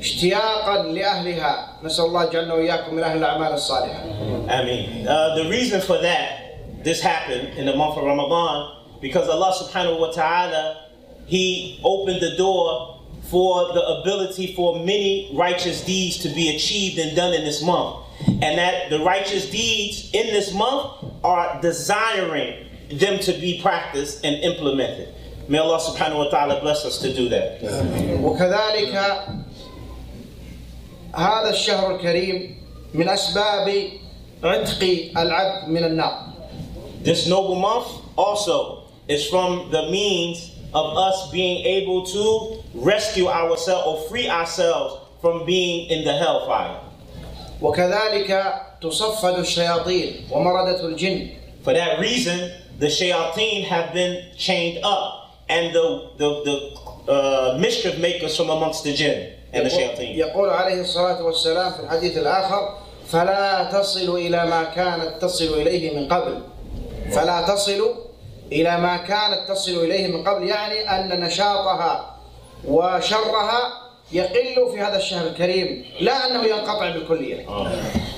اشتياقا لأهلها نسأل الله جعلنا وإياكم من أهل الأعمال الصالحة I mean, uh, the reason for that, this happened in the month of Ramadan, because Allah subhanahu wa ta'ala, He opened the door for the ability for many righteous deeds to be achieved and done in this month. And that the righteous deeds in this month are desiring them to be practiced and implemented. May Allah subhanahu wa ta'ala bless us to do that. وكذلك هذا الشهر الكريم من أسباب عتق العبد من النار This noble month also is from the means of us being able to rescue ourselves or free ourselves from being in the hellfire. وكذلك تصفد الشياطين ومردة الجن For that reason, the shayateen have been chained up, and the the, the uh, mischief makers from amongst the jinn and the shayateen. يقول عليه الصلاة والسلام في الحديث الآخر فلا تصل إلى ما كانت تصل إليه من قبل فلا تصل إلى ما كانت تصل إليه من قبل يعني أن نشاطها وشرها يقل في هذا الشهر الكريم لا أنه ينقطع بالكلية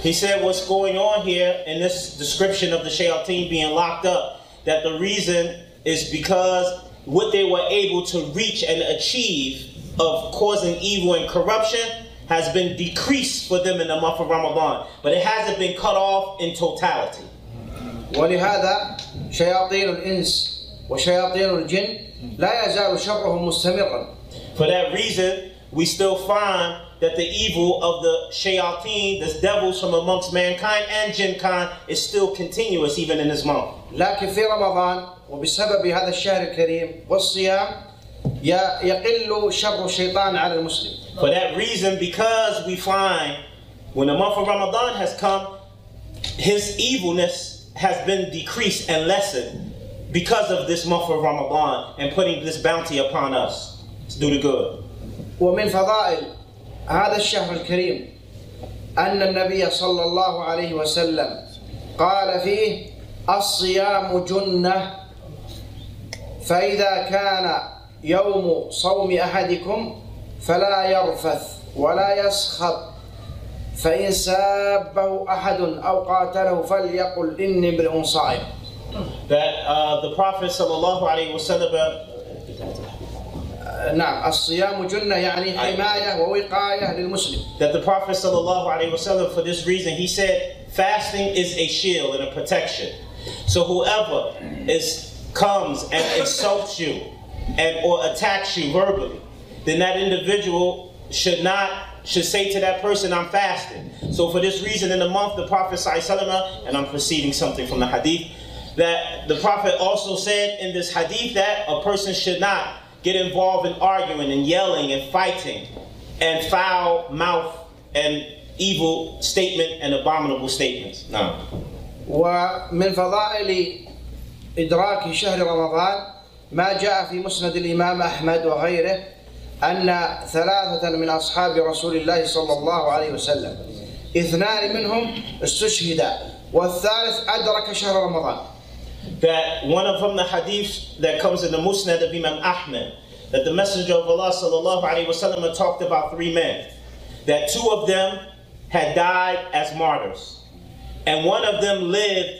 He said what's going on here in this description of the shayateen being locked up, that the reason is because what they were able to reach and achieve of causing evil and corruption has been decreased for them in the month of Ramadan, but it hasn't been cut off in totality. ولهذا شياطين الإنس وشياطين الجن لا يزال شرهم مستمرا For that reason, we still find that the evil of the shayateen, the devils from amongst mankind and jinnkind, is still continuous even in this month. لكن في رمضان وبسبب هذا الشهر الكريم والصيام ي- يقل شر الشيطان على المسلم For that reason, because we find when the month of Ramadan has come, his evilness has been decreased and lessened because of this month of Ramadan and putting this bounty upon us to do the good. ومن فضائل هذا الشهر الكريم أن النبي صلى الله عليه وسلم قال فيه الصيام جنة فإذا كان يوم صوم أحدكم فلا يرفث ولا يسخط فإن سابه أحد أو قاتله فليقل إني امرئ صائم That uh, the Prophet sallallahu alaihi wasallam نعم الصيام جنة يعني حماية ووقاية للمسلم that the Prophet sallallahu alaihi wasallam for this reason he said fasting is a shield and a protection. So whoever is comes and insults you and or attacks you verbally, then that individual should not should say to that person, I'm fasting. So for this reason in the month the Prophet sallallahu and I'm proceeding something from the hadith, that the Prophet also said in this hadith that a person should not get involved in arguing and yelling and fighting and foul mouth and evil statement and abominable statements. No. ومن فضائل إدراك شهر رمضان ما جاء في مسند الإمام أحمد وغيره أن ثلاثة من أصحاب رسول الله صلى الله عليه وسلم اثنان منهم استشهدا والثالث أدرك شهر رمضان That one of them, the hadith that comes in the Musnad of Imam Ahmed, that the Messenger of Allah sallallahu alaihi wasallam talked about three men. That two of them had died as martyrs, and one of them lived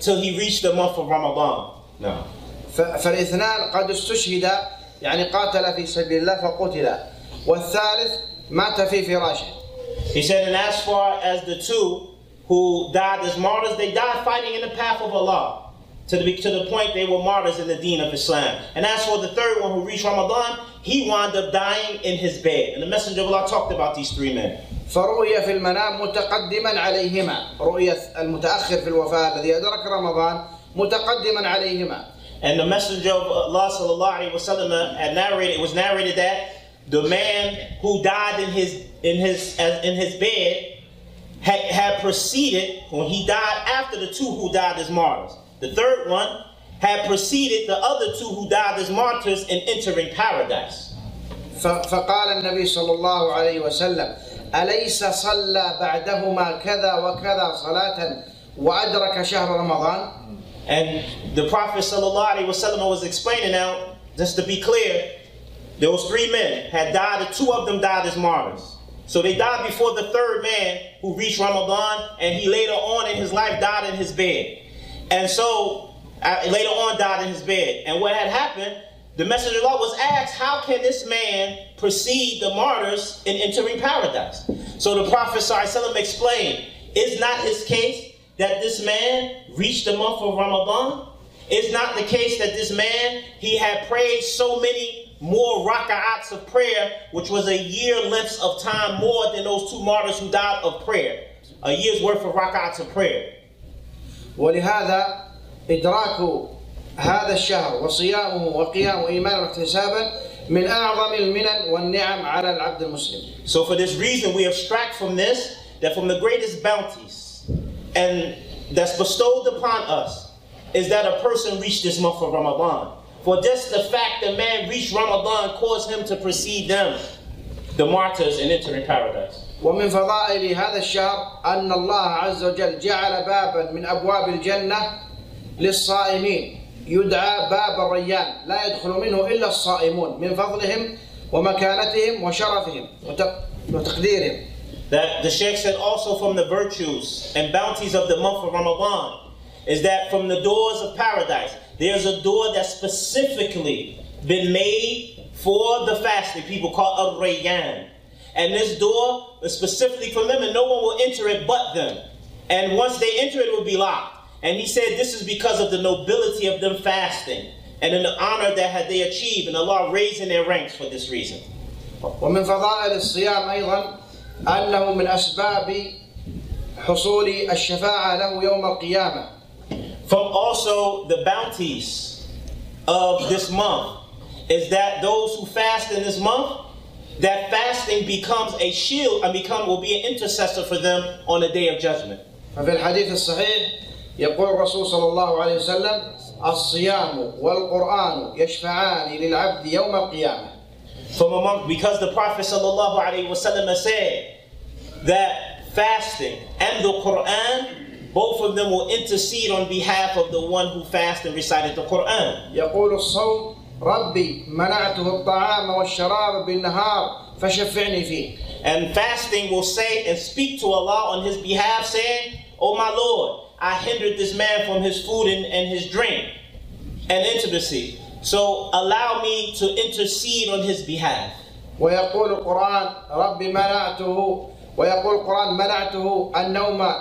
till he reached the month of Ramadan. No. ف- فالاثنان قد استشهد يعني قاتل في سبيل الله فقتل والثالث مات في فراشه He said, and as far as the two who died as martyrs, they died fighting in the path of Allah. To the, to the point they were martyrs in the deen of Islam. And as for the third one who reached Ramadan, he wound up dying in his bed. And the Messenger of Allah talked about these three men. فرؤي في المنام متقدما عليهما رؤية المتأخر في الوفاة الذي أدرك رمضان متقدما عليهما And the Messenger of Allah sallallahu alaihi wasallam had narrated. It was narrated that the man who died in his in his as- in his bed had, had preceded when he died after the two who died as martyrs. The third one had preceded the other two who died as martyrs in entering paradise. ف- فقال النبي صلى الله عليه وسلم أليس صلى بعدهما كذا وكذا صلاة وأدرك شهر رمضان and the Prophet wasallam was explaining now, just to be clear, those three men had died, two of them died as martyrs. So they died before the third man who reached Ramadan, and he later on in his life died in his bed. And so uh, later on died in his bed. And what had happened, the messenger of Allah was asked, how can this man precede the martyrs in entering paradise? So the Prophet ﷺ explained, is not his case that this man reached the month of Ramadan? Is not the case that this man, he had prayed so many more raka'ats of prayer, which was a year length of time more than those two martyrs who died of prayer. A year's worth of raka'ats of prayer. ولهذا إدراك هذا الشهر وصيامه وقيامه إيمانا واحتسابا من أعظم المنن والنعم على العبد المسلم So for this reason, we abstract from this that from the greatest bounties and that's bestowed upon us is that a person reached this month of Ramadan. For just the fact that man reached Ramadan caused him to precede them, the martyrs, in entering paradise. ومن فضائل هذا الشهر أن الله عز وجل جعل بابا من أبواب الجنة للصائمين يدعى باب الريان لا يدخل منه إلا الصائمون من فضلهم ومكانتهم وشرفهم وتق- وتقديرهم That the Sheikh said also from the virtues and bounties of the month of Ramadan is that from the doors of paradise, there's a door that's specifically been made for the fasting. People call it Rayyan. And this door is specifically for them, and no one will enter it but them. And once they enter it, it will be locked. And he said this is because of the nobility of them fasting and in the honor that had they achieved, and Allah raising their ranks for this reason. ومن فضائل الصيام أيضا أنه من أسباب حصول الشفاعة له يوم القيامة From also the bounties of this month is that those who fast in this month, that fasting becomes a shield and become will be an intercessor for them on the day of judgment. ففي الحديث الصحيح يقول الرسول صلى الله عليه وسلم الصيام والقرآن يشفعان للعبد يوم القيامة From among because the Prophet sallallahu alaihi wasallam has said that fasting and the Quran, both of them will intercede on behalf of the one who fasted and recited the Quran. يقول الصوم ربي منعته الطعام والشراب بالنهار فشفعني فيه And fasting will say and speak to Allah on his behalf, saying, Oh my Lord, I hindered this man from his food and, and his drink and intimacy. So allow me to intercede on his behalf. ويقول القرآن ربي منعته ويقول القرآن منعته النوم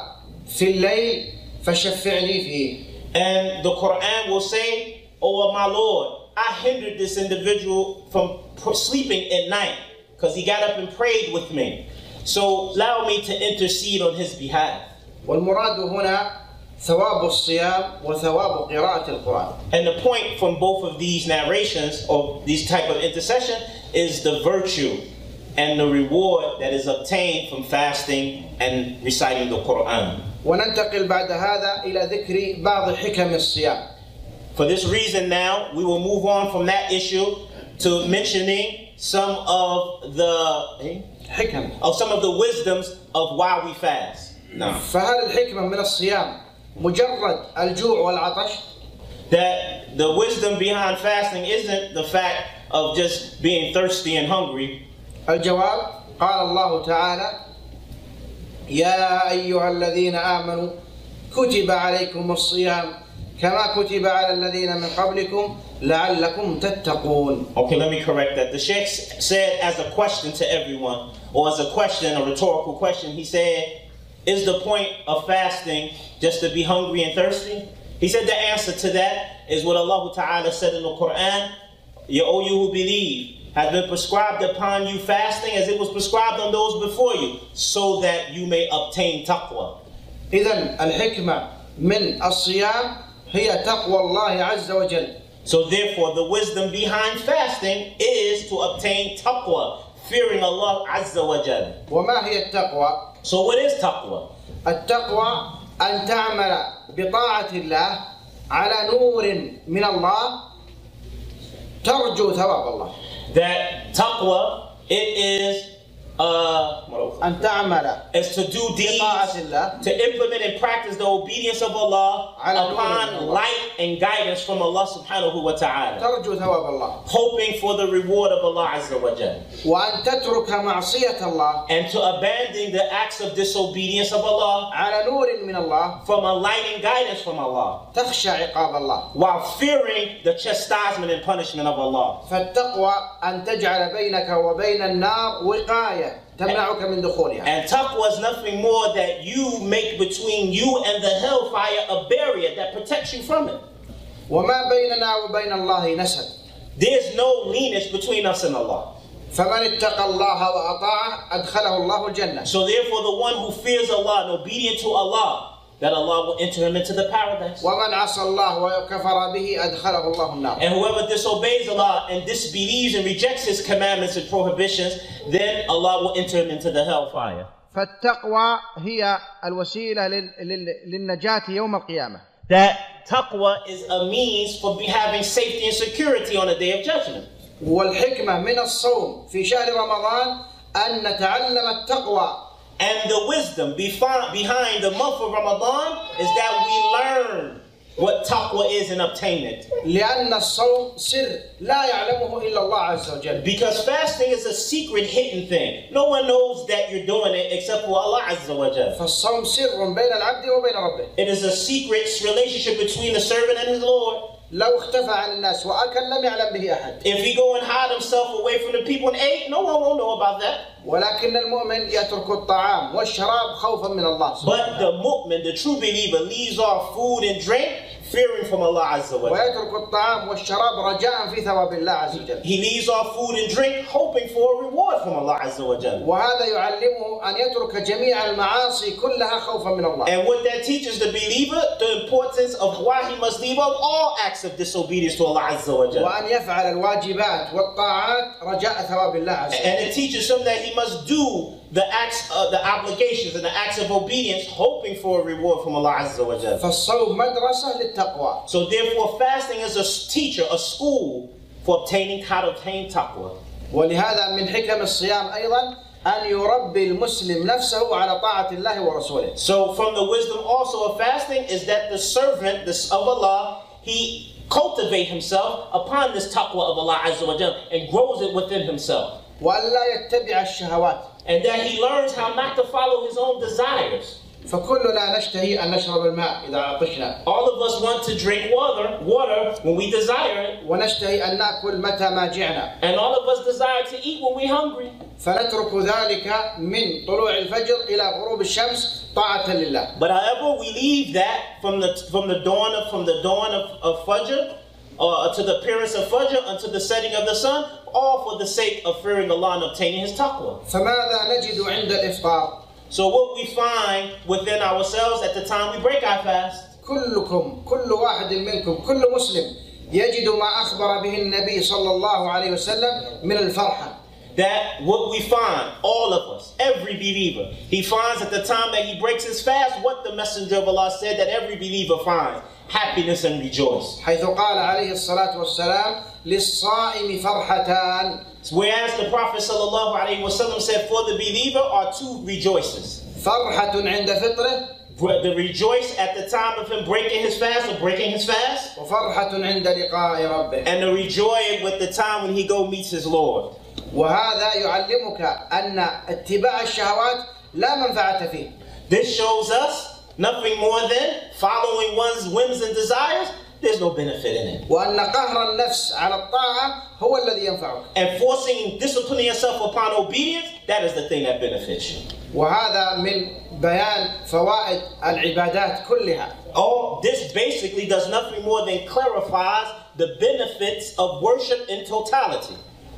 في الليل فشفعني فيه And the Quran will say, Oh my Lord, I hindered this individual from pr- sleeping at night because he got up and prayed with me. So allow me to intercede on his behalf. والمراد هنا ثواب الصيام وثواب قراءة القرآن And the point from both of these narrations or these type of intercession is the virtue and the reward that is obtained from fasting and reciting the Quran. وننتقل بعد هذا إلى ذكر بعض حكم الصيام For this reason now, we will move on from that issue to mentioning some of the eh, حكم of some of the wisdoms of why we fast. Now, فهل الحكمة من الصيام مجرد الجوع والعطش that the wisdom behind fasting isn't the fact of just being thirsty and hungry, الجواب قال الله تعالى يا أيها الذين آمنوا كتب عليكم الصيام كما كتب على الذين من قبلكم لعلكم تتقون Okay, let me correct that. The Sheikh said as a question to everyone, or as a question, a rhetorical question, he said, Is the point of fasting just to be hungry and thirsty? He said the answer to that is what Allah Ta'ala said in the Quran, "You, O you who believe, has been prescribed upon you fasting as it was prescribed on those before you, so that you may obtain taqwa. إذا الحكمة من الصيام هي تقوى الله عز وجل So therefore, the wisdom behind fasting is to obtain taqwa, fearing Allah Azza wa Jal. وما هي التقوى؟ So what is taqwa? التقوى أن تعمل بطاعة الله على نور من الله ترجو ثواب الله That taqwa, it is uh, what else? أن تعمل is to do deeds, بطاعة الله to implement and practice the obedience of Allah على نور من upon الله. light and guidance from Allah subhanahu wa ta'ala. ترجو ثواب الله Hoping for the reward of Allah Azza wa Jal. وأن تترك معصية الله And to abandon the acts of disobedience of Allah على نور من الله from a light and guidance from Allah. تخشى عقاب الله while fearing the chastisement and punishment of Allah. فالتقوى أن تجعل بينك وبين النار وقاية تمنعك من دخولها And taqwa is nothing more that you make between you and the hellfire a barrier that protects you from it. وما بيننا وبين الله نسب There's no lineage between us and Allah. فمن اتقى الله وأطاعه أدخله الله الجنة So therefore, the one who fears Allah and obedient to Allah, that Allah will enter him into the paradise. ومن عصى الله وكفر به أدخله الله النار And whoever disobeys Allah and disbelieves and rejects His commandments and prohibitions, then Allah will enter him into the hellfire. فالتقوى هي الوسيلة لل- لل- للنجاة يوم القيامة That taqwa is a means for be having safety and security on the day of judgment. والحكمة من الصوم في شهر رمضان أن نتعلم التقوى and the wisdom behind the month of Ramadan is that we learn what taqwa is and obtain it. Because fasting is a secret hidden thing. No one knows that you're doing it except for Allah Azza wa Jalla. It is a secret relationship between the servant and his Lord. لو اختفى عن الناس وأكل لم يعلم به أحد If he go and hide himself away from the people and ate, no one will know about that. ولكن المؤمن يترك الطعام والشراب خوفا من الله But the mu'min, the true believer, leaves off food and drink, fearing from Allah Azza wa Jalla. ويترك الطعام والشراب رجاء في ثواب الله عز وجل He leaves off food and drink, hoping for a reward from Allah Azza wa Jalla. وهذا يعلمه أن يترك جميع المعاصي كلها خوفا من الله And what that teaches the believer, the importance of why he must leave off all acts of disobedience to Allah Azza wa Jalla. وأن يفعل الواجبات والطاعات رجاء ثواب الله عز وجل And it teaches him that he must do the acts, uh, the obligations and the acts of obedience, hoping for a reward from Allah Azza wa Jalla. فالصوم مدرسة للتقوى So therefore, fasting is a teacher, a school for obtaining how to obtain taqwa. ولهذا من حكم الصيام أيضا أن يربي المسلم نفسه على طاعة الله ورسوله So from the wisdom also of fasting is that the servant this, of Allah, he cultivate himself upon this taqwa of Allah Azza wa Jalla and grows it within himself. وألا يتبع الشهوات And that he learns how not to follow his own desires. فكلنا نشتهي أن نشرب الماء إذا عطشنا All of us want to drink water, water when we desire it. ونشتهي أن نأكل متى ما جعنا And all of us desire to eat when we're hungry. فنترك ذلك من طلوع الفجر إلى غروب الشمس طاعة لله But however, we leave that from the from the dawn of from the dawn of, of Fajr uh, to the appearance of Fajr until the setting of the sun, all for the sake of fearing Allah and obtaining His taqwa. فماذا نجد عند الإفطار So what we find within ourselves at the time we break our fast, كلكم كل واحد منكم كل مسلم يجد ما أخبر به النبي صلى الله عليه وسلم من الفرحة that what we find, all of us, every believer, he finds at the time that he breaks his fast what the Messenger of Allah said that every believer finds happiness and rejoice. حيث قال عليه الصلاة والسلام للصائم فرحتان Whereas the Prophet sallallahu alaihi wasallam said, for the believer are two rejoices. فرحة عند فطره the rejoice at the time of him breaking his fast or breaking his fast, وفرحة عند لقاء ربه and the rejoice with the time when he go meets his Lord. وهذا يعلمك أن اتباع الشهوات لا منفعة فيه This shows us nothing more than following one's whims and desires. There's no benefit in it. وأن قهر النفس على الطاعة هو الذي ينفعك And forcing, disciplining yourself upon obedience, that is the thing that benefits you. وهذا من بيان فوائد العبادات كلها All this basically does nothing more than clarifies the benefits of worship in totality.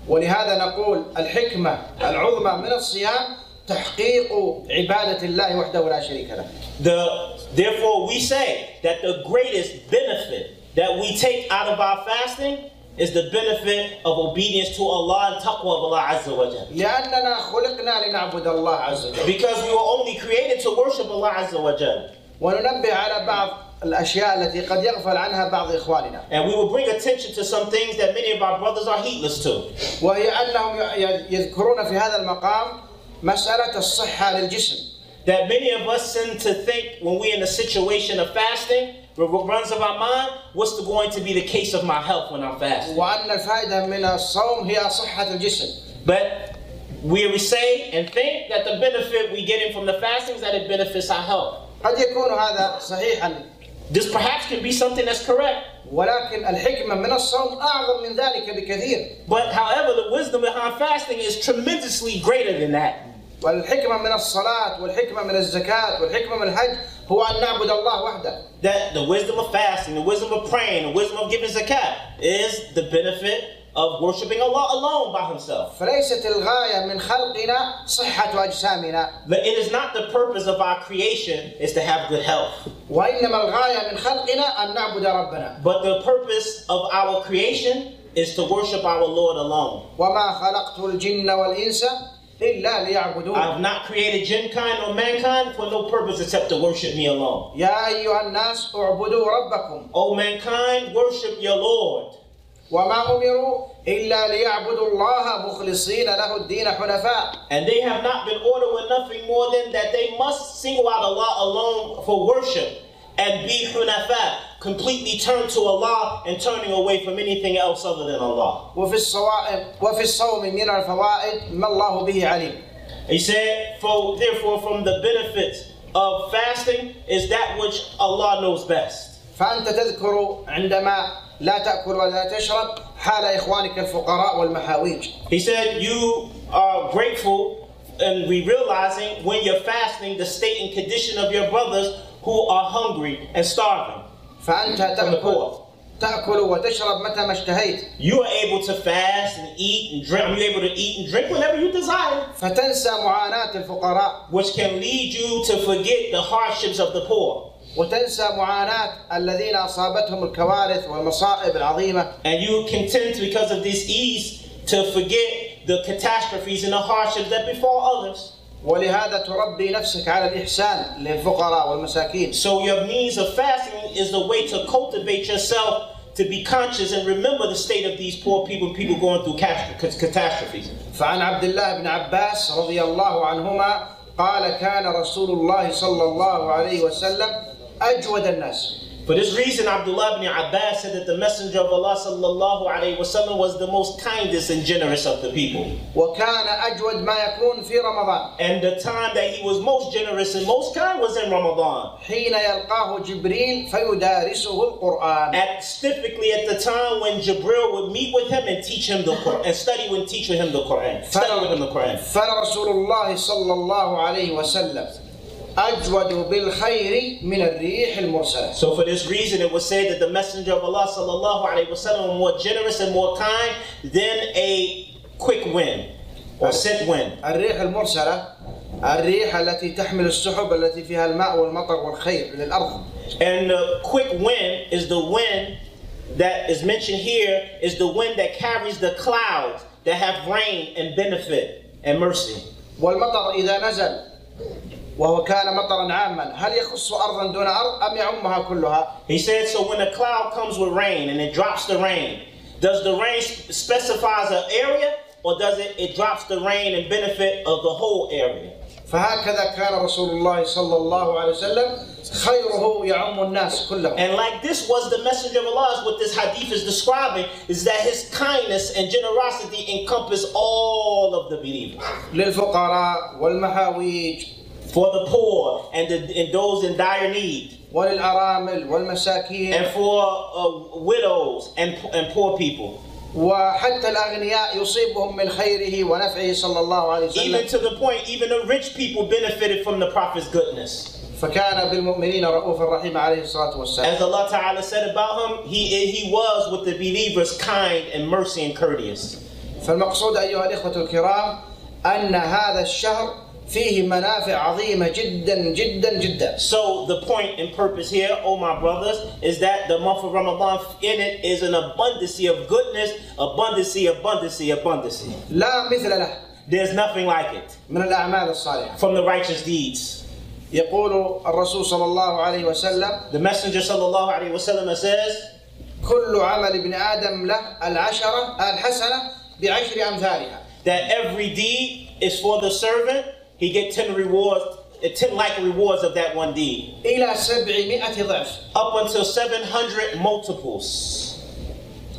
ولهذا نقول الحكمة العظمى من الصيام تحقيق عبادة الله وحده لا شريك له The, therefore, we say that the greatest benefit that we take out of our fasting is the benefit of obedience to Allah and taqwa of Allah Azza wa Jalla. لأننا خلقنا لنعبد الله عز وجل Because we were only created to worship Allah Azza wa Jalla. وننبه على بعض الأشياء التي قد يغفل عنها بعض إخواننا And we will bring attention to some things that many of our brothers are heedless to. وهي أنهم ي- يذكرون في هذا المقام مسألة الصحة للجسم That many of us tend to think when we're in a situation of fasting, what runs of our mind, what's going to be the case of my health when I'm fasting? وأن الفائدة من الصوم هي صحة الجسم But we say and think that the benefit we getting from the fasting is that it benefits our health. قد يكون هذا صحيحا This perhaps can be something that's correct. ولكن الحكمة من الصوم أعظم من ذلك بكثير But however, the wisdom behind fasting is tremendously greater than that. والحكمة من الصلاة والحكمة من الزكاة والحكمة من الحج هو أن نعبد الله وحده That the wisdom of fasting, the wisdom of praying, the wisdom of giving zakat is the benefit of worshiping Allah alone by Himself. فليست الغاية من خلقنا صحة أجسامنا But it is not the purpose of our creation is to have good health. وإنما الغاية من خلقنا أن نعبد ربنا But the purpose of our creation is to worship our Lord alone. وما خلقت الجن والإنس إلا ليعبدون I've not created genkind or mankind for no purpose except to worship me alone. يا أيها الناس اعبدوا ربكم O mankind, worship your Lord. وما أمروا إلا ليعبدوا الله مخلصين له الدين حنفاء And they have not been ordered with nothing more than that they must single out Allah alone for worship and be hunafa, completely turned to Allah and turning away from anything else other than Allah. وفي الصوائم وفي الصوم من الفوائد ما الله به عليم He said, for therefore from the benefits of fasting is that which Allah knows best. فأنت تذكر عندما لا تأكل ولا تشرب حال إخوانك الفقراء والمحاويج He said, You are grateful and we realizing when you're fasting the state and condition of your brothers who are hungry and starving. فأنت From the تأكل poor. تأكل وتشرب متى ما اشتهيت You are able to fast and eat and drink. You're able to eat and drink whenever you desire, فتنسى معاناة الفقراء which can lead you to forget the hardships of the poor. وتنسى معاناة الذين أصابتهم الكوارث والمصائب العظيمة And you can tend, because of this ease, to forget the catastrophes and the hardships that befall others. ولهذا تربي نفسك على الإحسان للفقراء والمساكين So your means of fasting is the way to cultivate yourself to be conscious and remember the state of these poor people, people going through cas- catastrophes. فعن عبد الله بن عباس رضي الله عنهما قال كان رسول الله صلى الله عليه وسلم أجود الناس For this reason, Abdullah ibn Abbas said that the Messenger of Allah sallallahu alayhi wasallam was the most kindest and generous of the people. وكان أجود ما يكون في رمضان And the time that he was most generous and most kind was in Ramadan. حين يلقاه جبريل فيدارسه القرآن At specifically at the time when Jibril would meet with him and teach him the Quran and study and teach with him the Quran. Study with him the Quran. فرسول الله صلى الله عليه وسلم أجود بالخير من الريح المرسلة So for this reason, it was said that the Messenger of Allah sallallahu alaihi wasallam was more generous and more kind than a quick wind or sent wind. الريح المرسلة الريح التي تحمل السحب التي فيها الماء والمطر والخير للأرض And the quick wind is the wind that is mentioned here is the wind that carries the clouds that have rain and benefit and mercy. والمطر إذا نزل وهو كان مطرا عاما هل يخص أرضا دون أرض أم يعمها كلها He said, so when a cloud comes with rain and it drops the rain, does the rain sp- specifies an area or does it, it drops the rain and benefit of the whole area? فهكذا كان رسول الله صلى الله عليه وسلم خيره يعم الناس كلهم And like this was the messenger of Allah, is what this hadith is describing, is that his kindness and generosity encompass all of the believers. للفقراء والمحاويج For the poor and, the, and those in dire need. وللأرامل والمساكين And for uh, widows and, and poor people. وحتى الأغنياء يصيبهم من خيره ونفعه صلى الله عليه Even وسلم to the point, even the rich people benefited from the Prophet's goodness. فكان بالمؤمنين رؤوفا رحيما عليه الصلاة والسلام As Allah Ta'ala said about him, he, he was with the believers kind and mercy and courteous. فالمقصود أيها الإخوة الكرام أن هذا الشهر فيه منافع عظيمة جدا جدا جدا So the point and purpose here, oh my brothers, is that the month of Ramadan in it is an abundancy of goodness, abundancy, abundancy, abundancy. لا مثل له There's nothing like it من الأعمال الصالحة from the righteous deeds. يقول الرسول صلى الله عليه وسلم The Messenger sallallahu alaihi wasallam says, كل عمل ابن آدم له العشرة الحسنة بعشر أمثالها that every deed is for the servant. He get ten rewards, uh, ten like rewards of that one deed, إلى سبعمائة ضعف up until seven hundred multiples.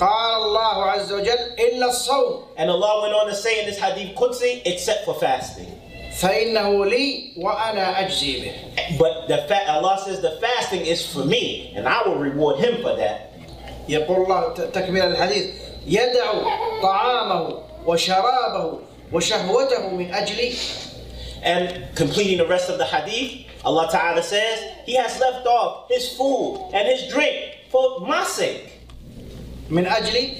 قال الله عز وجل إلا الصوم And Allah went on to say in this hadith Qudsi, except for fasting. فإنه لي وأنا أجزي به But the fa- Allah says the fasting is for me, and I will reward him for that. يقول الله ت- تكمل الحديث يدع طعامه وشرابه وشهوته من أجلي And completing the rest of the hadith, Allah Ta'ala says, He has left off his food and his drink for my sake. من أجلي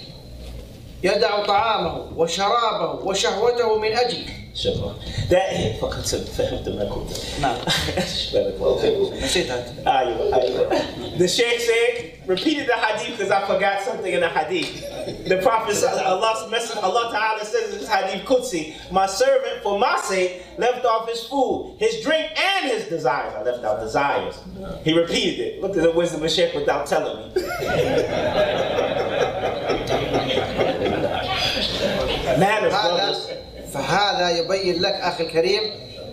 يدع طعامه وشرابه وشهوته من أجلي Sure. That fucking took the record. No. Say that. Ah, you were. Ah, the Sheikh said, repeated the hadith because I forgot something in the hadith. The Prophet, Allah's message, Allah Ta'ala says in this hadith Qudsi, my servant for my sake left off his food, his drink, and his desires. I left out desires. He repeated it. Look at the wisdom of Sheikh without telling me. Matters brothers. فهذا يبين لك أخي الكريم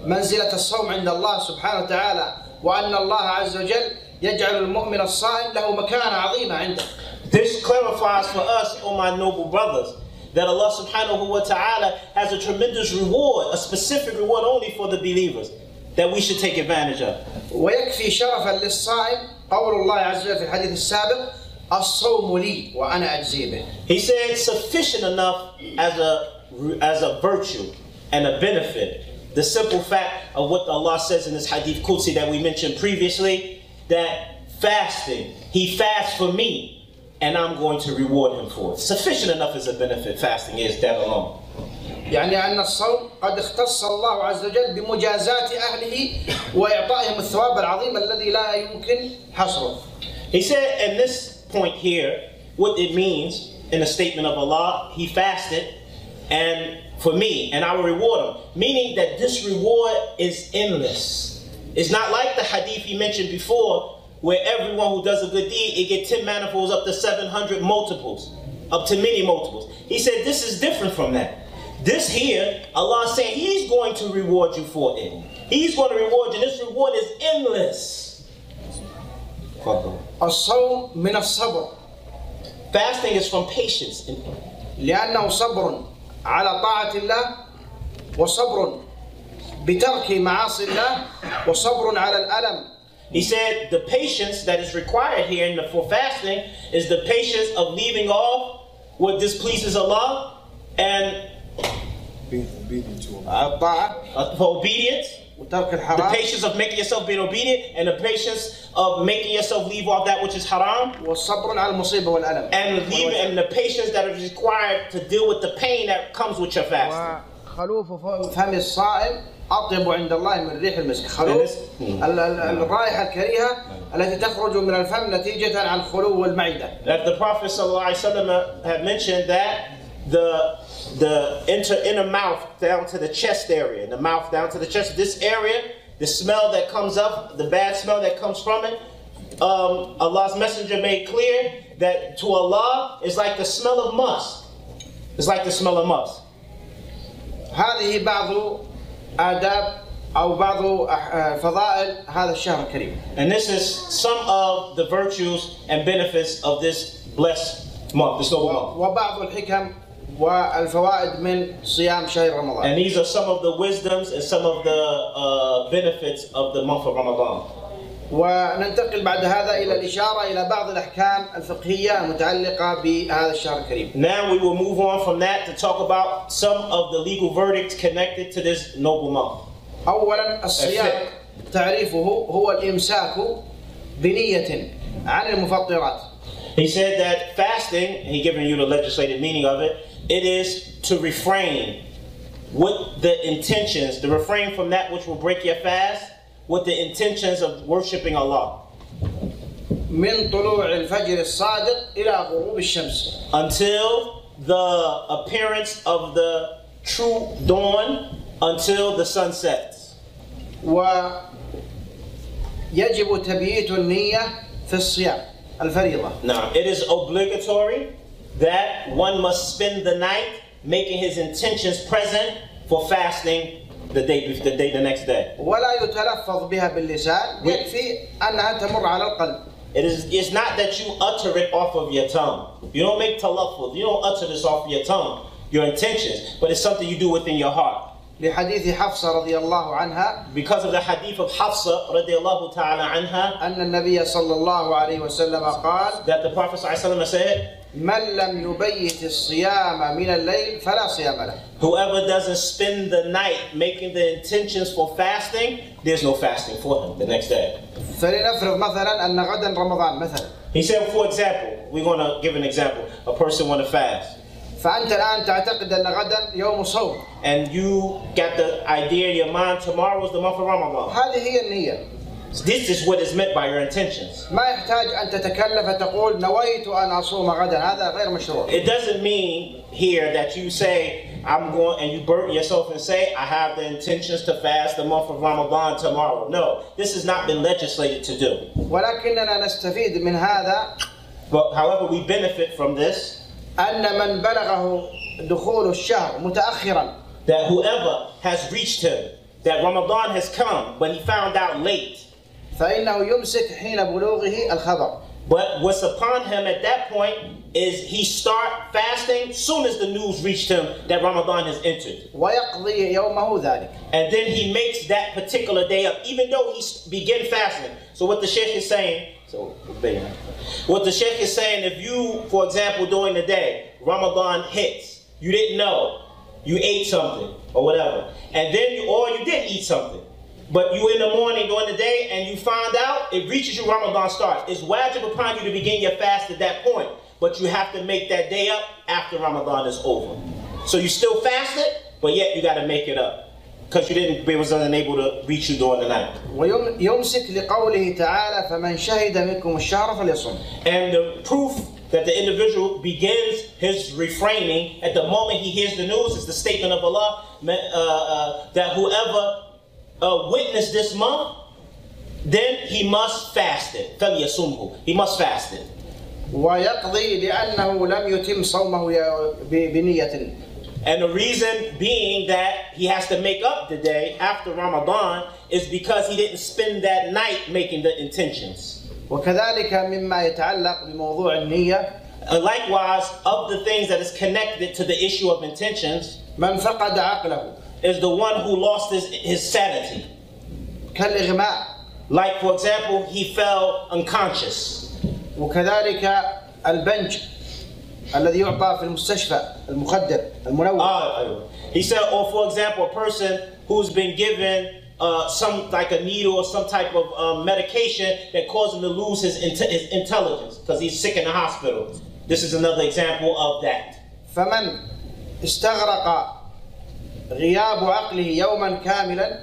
منزلة الصوم عند الله سبحانه وتعالى وأن الله عز وجل يجعل المؤمن الصائم له مكانة عظيمة عنده This clarifies for us, oh my noble brothers, that Allah subhanahu wa ta'ala has a tremendous reward, a specific reward only for the believers that we should take advantage of. ويكفي شرفا للصائم قول الله عز وجل في الحديث السابق الصوم لي وأنا أجزي به He said sufficient enough as a as a virtue and a benefit. The simple fact of what Allah says in this hadith Qudsi that we mentioned previously, that fasting, he fasts for me, and I'm going to reward him for it. Sufficient enough as a benefit, fasting is that alone. يعني أن الصوم قد اختص الله عز وجل بمجازاة أهله وإعطائهم الثواب العظيم الذي لا يمكن حصره He said in this point here, what it means in the statement of Allah, he fasted and for me, and I will reward him. Meaning that this reward is endless. It's not like the hadith he mentioned before, where everyone who does a good deed, it get 10 manifolds up to 700 multiples, up to many multiples. He said this is different from that. This here, Allah is saying He's going to reward you for it. He's going to reward you. This reward is endless. الصوم من الصبر Fasting is from patience. لأنه صبر على طاعة الله وصبر بترك معاصي الله وصبر على الألم He said the patience that is required here in the, for fasting is the patience of leaving off what displeases Allah and being obedient to him. على الطاعة uh, for obedience. وترك The الحرام patience of making yourself being obedient and the patience of making yourself leave off that which is haram. والصبر على المصيبة والألم And leaving and the patience that is required to deal with the pain that comes with your fasting. وخلوف فم الصائم أطيب عند الله من ريح المسك خلوف ال- ال- الرائحة الكريهة التي تخرج من الفم نتيجة عن خلو المعدة That the Prophet ﷺ had mentioned that the the inter, inner mouth down to the chest area, the mouth down to the chest, this area, the smell that comes up, the bad smell that comes from it, um, Allah's messenger made clear that to Allah is like the smell of musk. It's like the smell of musk. هذه بعض آداب أو بعض أح- فضائل هذا الشهر الكريم And this is some of the virtues and benefits of this blessed month, this noble month. وبعض الحكم والفوائد من صيام شهر رمضان And these are some of the wisdoms and some of the uh, benefits of the month of Ramadan. وننتقل بعد هذا إلى الإشارة إلى بعض الأحكام الفقهية المتعلقة بهذا الشهر الكريم Now we will move on from that to talk about some of the legal verdicts connected to this noble month. أولا الصيام تعريفه هو الإمساك بنية عن المفطرات He said that fasting, he given you the legislative meaning of it, it is to refrain with the intentions, to refrain from that which will break your fast, with the intentions of worshiping Allah. من طلوع الفجر الصادق إلى غروب الشمس Until the appearance of the true dawn, until the sun sets. ويجب تبييت النية في الصيام الفريضة Now, it is obligatory that one must spend the night making his intentions present for fasting the day, the day, the next day. ولا يتلفظ بها باللسان يكفي أنها تمر على القلب It is it's not that you utter it off of your tongue. You don't make talaffuz. You don't utter this off of your tongue, your intentions, but it's something you do within your heart. لحديث حفصة رضي الله عنها Because of the hadith of Hafsa radiallahu ta'ala anha, أن النبي صلى الله عليه وسلم قال that the Prophet ﷺ said, من لم يبيت الصيام من الليل فلا صيام له Whoever doesn't spend the night making the intentions for fasting, there's no fasting for him the next day. فلنفرض مثلا أن غدا رمضان مثلا He said, for example, we're going to give an example. A person want to fast, فأنت الآن تعتقد أن غدا يوم صوم and you got the idea in your mind tomorrow is the month of Ramadan. هذه هي النية This is what is meant by your intentions. ما يحتاج أن تتكلف تقول نويت أن أصوم غدا هذا غير مشروع It doesn't mean here that you say, I'm going, and you burden yourself and say, I have the intentions to fast the month of Ramadan tomorrow. No, this has not been legislated to do. ولكننا نستفيد من هذا But however, we benefit from this أن من بلغه دخول الشهر متأخرا that whoever has reached him, that Ramadan has come, but he found out late. فإنه يمسك حين بلوغه الخبر But what's upon him at that point is he start fasting soon as the news reached him that Ramadan has entered. And then he makes that particular day up, even though he began fasting. So what the sheikh is saying, so what the sheikh is saying, if you, for example, during the day, Ramadan hits, you didn't know, you ate something or whatever, and then you, or you did eat something, but you in the morning during the day and you find out it reaches you Ramadan starts. It's wajib upon you to begin your fast at that point, but you have to make that day up after Ramadan is over. So you still fasted, but yet you got to make it up because you didn't be was unable to reach you during the night. ويمسك لقوله تعالى فمن شهد منكم الشهر فليصم And the proof that the individual begins his refraining at the moment he hears the news is the statement of Allah uh, uh, that whoever uh, witnessed this month, then he must fast it. فَلْيَصُمْهُ. He must fast it. ويقضي لأنه لم يتم صومه ب- بنية And the reason being that he has to make up the day after Ramadan is because he didn't spend that night making the intentions. وكذلك مما يتعلق بموضوع النية Uh, likewise, of the things that is connected to the issue of intentions, من فقد عقله is the one who lost his, his sanity. كالإغماء Like, for example, he fell unconscious. وكذلك البنج الذي يعطى في المستشفى المخدر المنوم Uh, he said, or for example, a person who's been given uh, some, like a needle or some type of um, medication that caused him to lose his, inte- his intelligence because he's sick in the hospital. This is another example of that. فمن استغرق غياب عقله يوما كاملا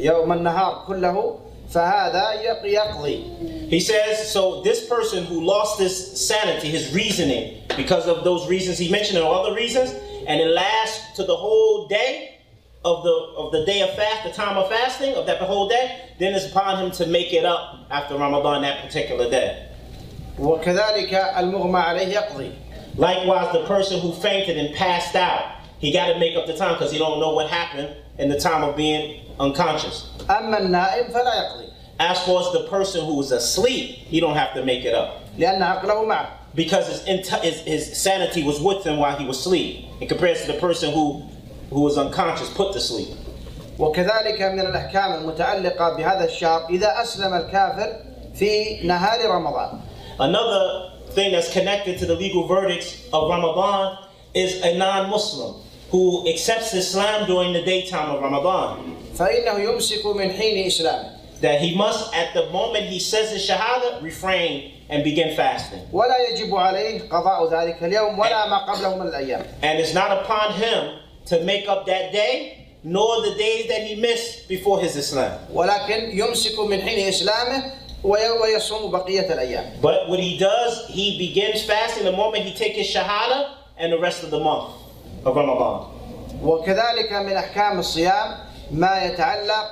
يوم النهار كله فهذا يق- يقضي He says, so this person who lost his sanity, his reasoning, because of those reasons he mentioned and other reasons, and it lasts to the whole day of the of the day of fast, the time of fasting of that whole day, then it's upon him to make it up after Ramadan that particular day. وكذلك المغمى عليه يقضي Likewise, the person who fainted and passed out, he got to make up the time because he don't know what happened in the time of being unconscious. أما النائم فلا يقضي As far as the person who is asleep, he don't have to make it up. لأن عقله معه because his, enti- his, his sanity was with him while he was asleep in comparison to the person who who was unconscious put to sleep وكذلك من الأحكام المتعلقة بهذا الشهر إذا أسلم الكافر في نهار رمضان another thing that's connected to the legal verdicts of ramadan is a non-muslim who accepts islam during the daytime of ramadan فإنه يمسك من حين إسلامه that he must at the moment he says his shahada refrain and begin fasting ولا يجب عليه قضاء ذلك اليوم ولا ما قبله من الأيام and it's not upon him to make up that day nor the days that he missed before his islam ولكن يمسك من حين إسلامه وي- ويصوم بقية الأيام But what he does, he begins fasting the moment he takes his shahada and the rest of the month Ramadan. وكذلك من أحكام الصيام ما يتعلق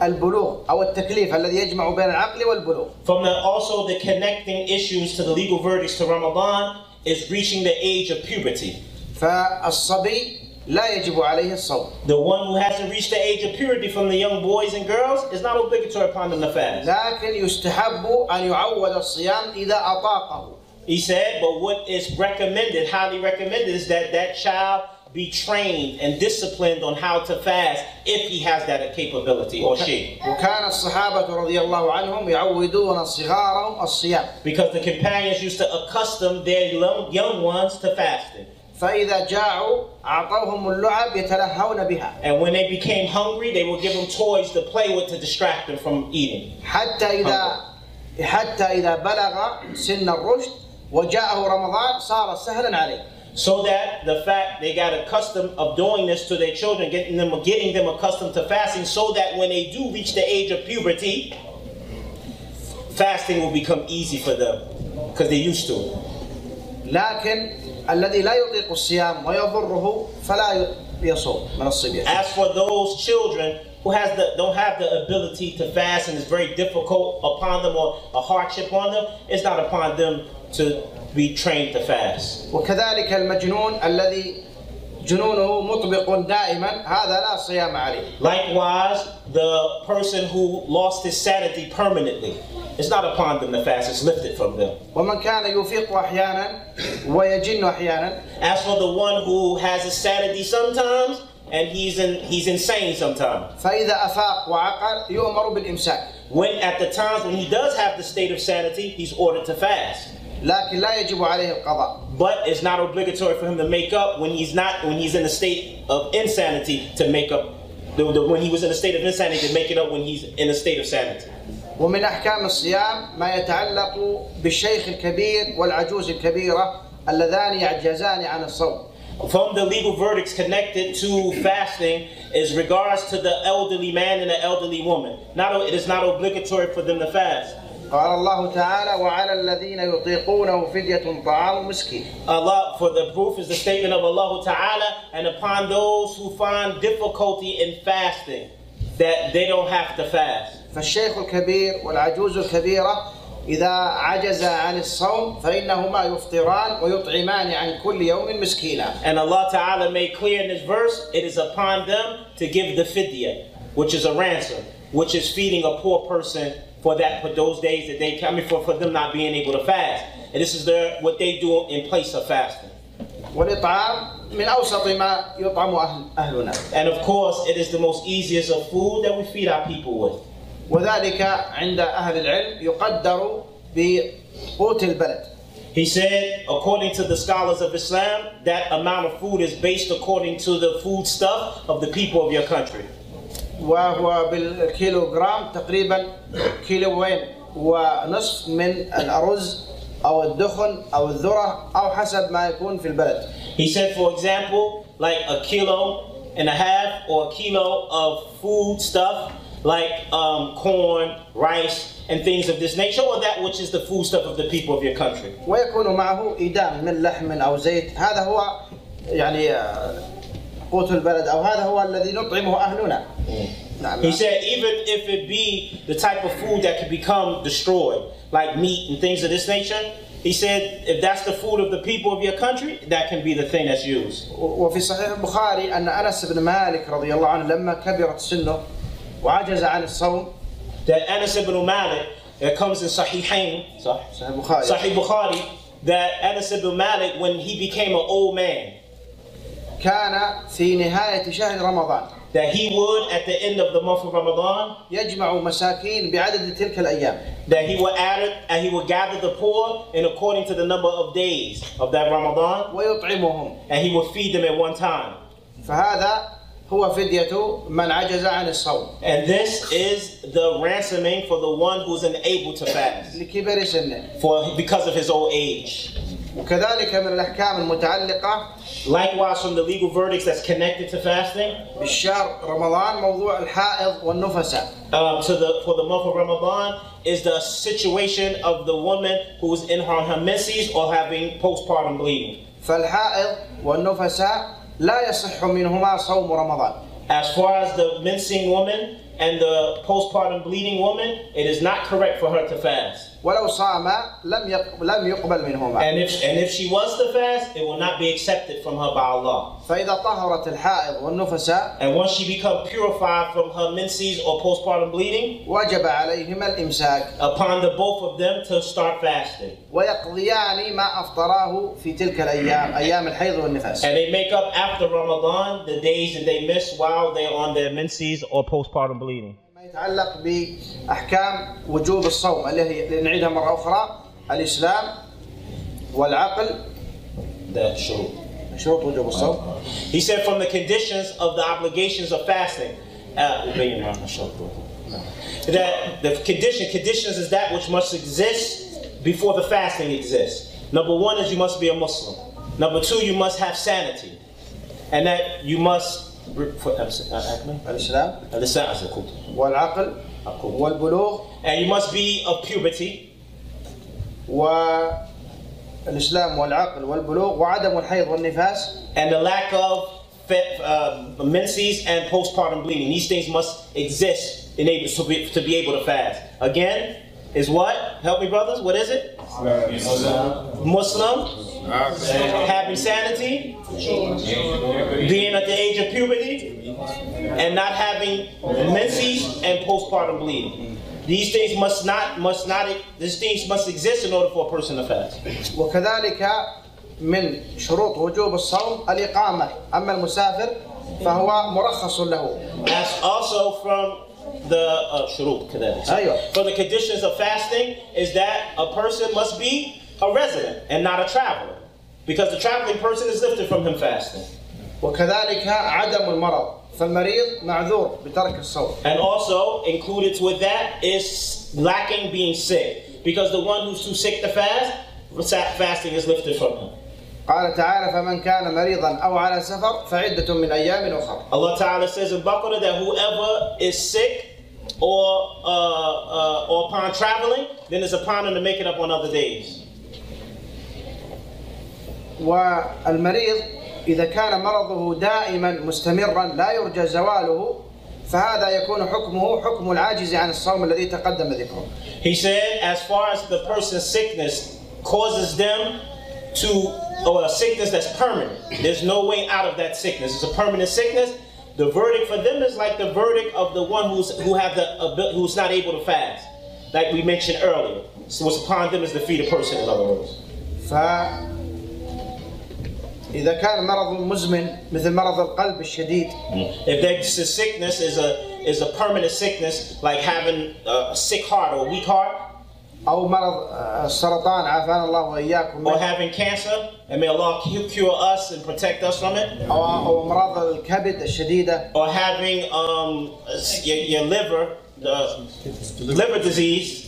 بالبلوغ أو التكليف الذي يجمع بين العقل والبلوغ From the also the connecting issues to the legal verdicts to Ramadan is reaching the age of puberty. فالصبي لا يجب عليه الصوم The one who hasn't reached the age of purity from the young boys and girls is not obligatory upon them to fast. لكن يستحب أن يعود الصيام إذا أطاقه He said, but what is recommended, highly recommended, is that that child be trained and disciplined on how to fast if he has that capability or she. وكان الصحابة رضي الله عنهم يعودون صغارهم الصيام Because the companions used to accustom their young young ones to fasting. فإذا جاعوا أعطوهم اللعب يتلهون بها And when they became hungry, they would give them toys to play with to distract them from eating. حتى إذا حتى إذا بلغ سن الرشد وجاءه رمضان صار سهلا عليه So that the fact they got accustomed of doing this to their children, getting them getting them accustomed to fasting, so that when they do reach the age of puberty, fasting will become easy for them because they're used to it. لكن الذي لا يطيق الصيام ويضره فلا يصوم من الصبيان As for those children who has the don't have the ability to fast and it's very difficult upon them or a hardship on them, it's not upon them to be trained to fast. وكذلك المجنون الذي جنونه مطبق دائما هذا لا صيام عليه Likewise, the person who lost his sanity permanently, it's not upon them to fast, it's lifted from them. ومن كان يفيق احيانا ويجن احيانا As for the one who has his sanity sometimes and he's in, he's insane sometimes. فاذا افاق وعقل يؤمر بالامساك When at the times when he does have the state of sanity, he's ordered to fast. لكن لا يجب عليه القضاء But it's not obligatory for him to make up when he's not when he's in a state of insanity to make up the, the, when he was in a state of insanity to make it up when he's in a state of sanity. ومن احكام الصيام ما يتعلق بالشيخ الكبير والعجوز الكبيره اللذان يعجزان عن الصوم From the legal verdicts connected to fasting is regards to the elderly man and the elderly woman. Not it is not obligatory for them to fast. قال الله تعالى وعلى الذين يطيقونه فدية طعام مسكين Allah, for the proof is the statement of Allah Ta'ala, and upon those who find difficulty in fasting, that they don't have to fast. فالشيخ الكبير والعجوز الكبيرة إذا عجز عن الصوم فإنهما يفطران ويطعمان عن كل يوم مسكينا And Allah Ta'ala made clear in this verse, it is upon them to give the fidya, which is a ransom, which is feeding a poor person for that for those days that they come for, for them not being able to fast. And this is their what they do in place of fasting. والإطعام من أوسط ما يطعم أهل أهلنا And of course, it is the most easiest of food that we feed our people with. وذلك عند أهل العلم يقدر بقوت البلد He said, according to the scholars of Islam, that amount of food is based according to the food stuff of the people of your country. وهو بالكيلوغرام تقريبا كيلوين ونصف من الأرز أو الدخن أو الذرة أو حسب ما يكون في البلد He said, for example, like a kilo and a half or a kilo of food stuff like um, corn, rice, and things of this nature, or that which is the food stuff of the people of your country. ويكون معه إدام من لحم أو زيت هذا هو يعني آه، قوت البلد أو هذا هو الذي نطعمه أهلنا نعم He said, even if it be the type of food that can become destroyed, like meat and things of this nature, He said, if that's the food of the people of your country, that can be the thing that's used. و- وفي صحيح البخاري أن أنس بن مالك رضي الله عنه لما كبرت سنه وعجز عن الصوم That Anas ibn Malik, that comes in Sahihain, صح? صحيح البخاري Sahih Bukhari, that Anas ibn Malik, when he became an old man, كان في نهاية شهر رمضان that he would, at the end of the month of Ramadan, يجمع مساكين بعدد تلك الأيام that he would add it, and he would gather the poor in according to the number of days of that Ramadan, ويطعمهم and he would feed them at one time. فهذا هو فدية من عجز عن الصوم And this is the ransoming for the one who's unable to fast, لكبر سنه for because of his old age. وكذلك من الأحكام المتعلقة Likewise, from the legal verdicts that's connected to fasting, بالشهر رمضان موضوع الحائض والنفساء um, to the for the month of Ramadan is the situation of the woman who's in her, her menses or having postpartum bleeding. فالحائض والنفساء لا يصح منهما صوم رمضان As far as the mincing woman and the postpartum bleeding woman, it is not correct for her to fast. ولو صام لم يق- لم يقبل منهما And if and if she was to fast, it will not be accepted from her by Allah. فإذا طهرت الحائض والنفساء And once she become purified from her menses or postpartum bleeding, وجب عليهما الإمساك upon the both of them to start fasting. ويقضيان ما أفطراه في تلك الأيام أيام الحيض والنفاس And they make up after Ramadan the days that they miss while they're on their menses or postpartum bleeding. ما يتعلق بأحكام وجوب الصوم اللي هي نعيدها مرة أخرى الإسلام والعقل The shurut. شروط وجوب الصوم He said from the conditions of the obligations of fasting. Uh, that the condition conditions is that which must exist before the fasting exists. Number one is you must be a Muslim. Number two, you must have sanity, and that you must. الإسلام والعقل والبلوغ And you must be of puberty, والإسلام والعقل والبلوغ وعدم الحيض والنفاس and the lack of fe- uh, menses and postpartum bleeding. These things must exist in able, to, be, to be able to fast. Again, is what? Help me, brothers. What is it? Muslim, having sanity, being at the age of puberty, and not having menses and postpartum bleeding. These things must not must not these things must exist in order for a person to fast. وكذلك من شروط وجوب الصوم الإقامة أما المسافر فهو مرخص له That's also from the uh, shurut kadalik. أيوة. From the conditions of fasting is that a person must be a resident and not a traveler, because the traveling person is lifted from him fasting. وكذلك عدم المرض فالمريض معذور بترك الصوم And also included with that is lacking being sick, because the one who's too sick to fast, fasting is lifted from him. قال تعالى فمن كان مريضا أو على سفر فعدة من أيام أخرى Allah Ta'ala says in Baqarah that whoever is sick or uh, uh, or upon traveling, then it's upon him to make it up on other days. والمريض إذا كان مرضه دائما مستمرا لا يرجى زواله فهذا يكون حكمه حكم العاجز عن الصوم الذي تقدم ذكره He said, as far as the person's sickness causes them to, or a sickness that's permanent, there's no way out of that sickness. It's a permanent sickness. The verdict for them is like the verdict of the one who's who have the abil- who's not able to fast, like we mentioned earlier. So what's upon them is to feed a person, in other words. ف إذا كان مرض مزمن مثل مرض القلب الشديد If that sickness is a is a permanent sickness, like having a sick heart or a weak heart, أو مرض آه، السرطان عافانا الله وإياكم or منه having cancer, and may Allah cu- cure us and protect us from it, أو أو أمراض الكبد الشديدة or having um, your, your liver, the liver disease,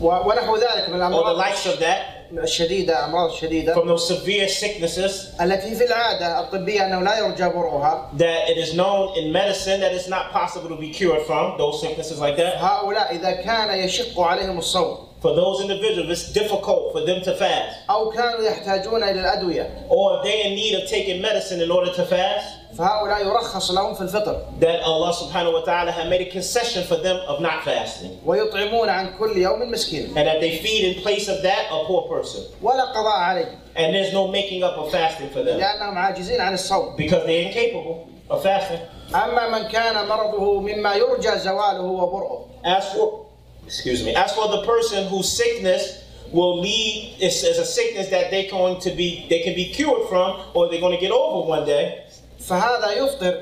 و- ونحو ذلك من or the الأمراض likes of that, الشديدة أمراض الشديدة from those severe sicknesses التي في العادة الطبية أنه لا يرجى برؤها that it is known in medicine that it's not possible to be cured from, those sicknesses like that. هؤلاء إذا كان يشق عليهم الصوم for those individuals, it's difficult for them to fast, أو كانوا يحتاجون إلى الأدوية or if they're in need of taking medicine in order to fast, فهؤلاء يرخص لهم في الفطر that Allah subhanahu wa ta'ala had made a concession for them of not fasting. ويطعمون عن كل يوم مسكين And that they feed in place of that a poor person. ولا قضاء عليه And there's no making up of fasting for them. لأنهم عاجزين عن الصوم Because they're incapable of fasting. أما من كان مرضه مما يرجى زواله وبرؤه As for excuse me, as for the person whose sickness will lead is, is a sickness that they're going to be they can be cured from or they're going to get over one day, فهذا يفطر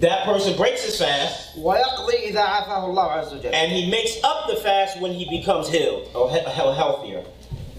that person breaks his fast ويقضي إذا عافاه الله عز وجل and he makes up the fast when he becomes healed or he- he- healthier.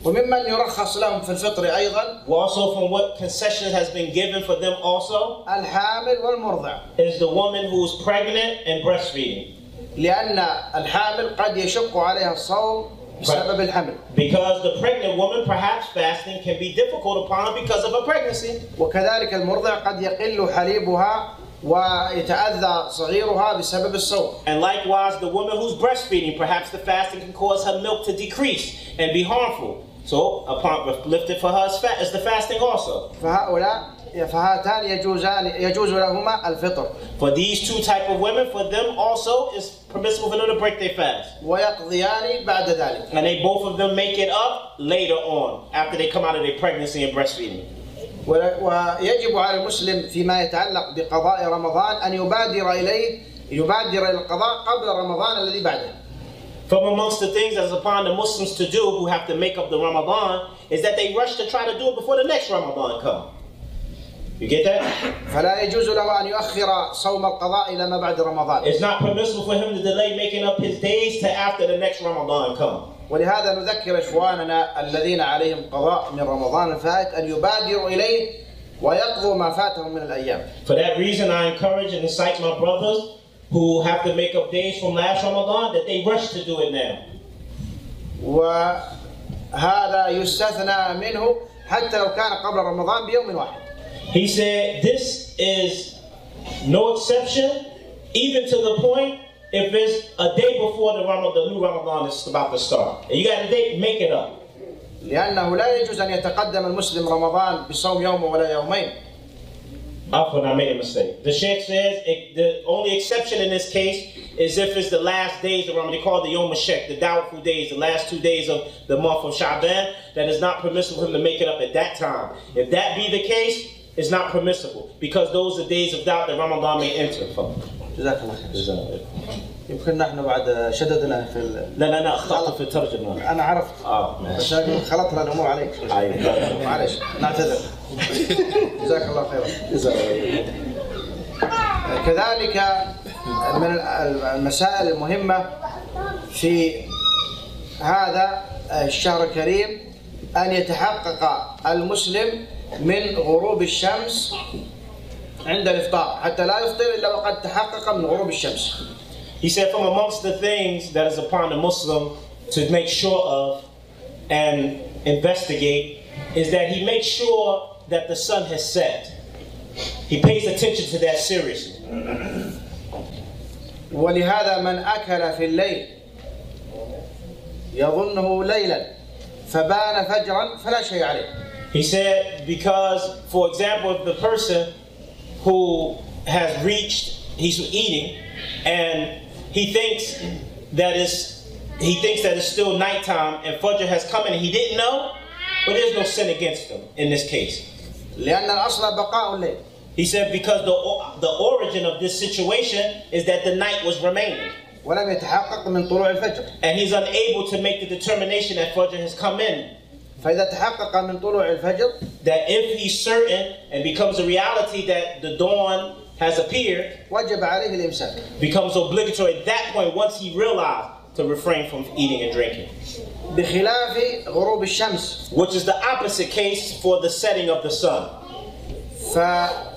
وممن يرخص لهم في الفطر أيضا Also, from what concession has been given for them also الحامل والمرضع is the woman who's pregnant and breastfeeding. لأن الحامل قد يشق عليها الصوم بسبب الحمل Because the pregnant woman, perhaps fasting can be difficult upon her because of a pregnancy. وكذلك المرضع قد يقل حليبها ويتأذى صغيرها بسبب الصوم And likewise, the woman who's breastfeeding, perhaps the fasting can cause her milk to decrease and be harmful. So, upon lifted for her is, fa- is the fasting also. فهؤلاء فهاتان يجوزان يجوز لهما الفطر For these two type of women, for them also is permissible for them to break their fast. ويقضيان بعد ذلك And they both of them make it up later on, after they come out of their pregnancy and breastfeeding. ولا- ويجب على المسلم فيما يتعلق بقضاء رمضان أن يبادر إليه يبادر إلى القضاء قبل رمضان الذي بعده From amongst the things that is upon the Muslims to do who have to make up the Ramadan is that they rush to try to do it before the next Ramadan come. You get that? فلا يجوز له أن يؤخر صوم القضاء إلى ما بعد رمضان It's not permissible for him to delay making up his days to after the next Ramadan come. ولهذا نذكر إخواننا الذين عليهم قضاء من رمضان الفائت أن يبادروا إليه ويقضوا ما فاتهم من الأيام For that reason, I encourage and incite my brothers who have to make up days from last Ramadan that they rush to do it now. وهذا يستثنى منه حتى لو كان قبل رمضان بيوم واحد He said, This is no exception, even to the point if it's a day before the Ramadan, the new Ramadan is about to start. And you got a date, make it up. لأنه لا يجوز أن يتقدم المسلم رمضان بصوم يوم ولا يومين Afwan, I made a mistake. The Sheikh says it, the only exception in this case is if it's the last days of Ramadan. They call it the Yom HaShek, the doubtful days, the last two days of the month of Sha'ban. That is not permissible for him to make it up at that time. If that be the case, it's not permissible because those are days of doubt that Ramadan may enter from. جزاك الله خير يمكن نحن بعد شددنا في ال... لا لا لا اخطأت في الترجمة. أنا عرفت آه بس ماشي. أنا خلطنا الأمور عليك أيوة. معلش نعتذر جزاك الله خيرا كذلك من المسائل المهمة في هذا الشهر الكريم أن يتحقق المسلم من غروب الشمس عند الإفطار حتى لا يفطر إلا وقد تحقق من غروب الشمس He said, from amongst the things that is upon the Muslim to make sure of and investigate is that he makes sure that the sun has set. He pays attention to that seriously. ولهذا من أكل في الليل يظنه ليلا فبان فجرا فلا شيء عليه He said, because, for example, the person who has reached, he's eating, and he thinks that it's he thinks that it's still nighttime and Fajr has come in and he didn't know, but there's no sin against him in this case. He said because the, the origin of this situation is that the night was remaining. And he's unable to make the determination that Fajr has come in فإذا تحقق من طلوع الفجر That if he's certain and becomes a reality that the dawn has appeared, وجب عليه الإمساك becomes obligatory at that point once he realized to refrain from eating and drinking. بخلاف غروب الشمس Which is the opposite case for the setting of the sun. ف...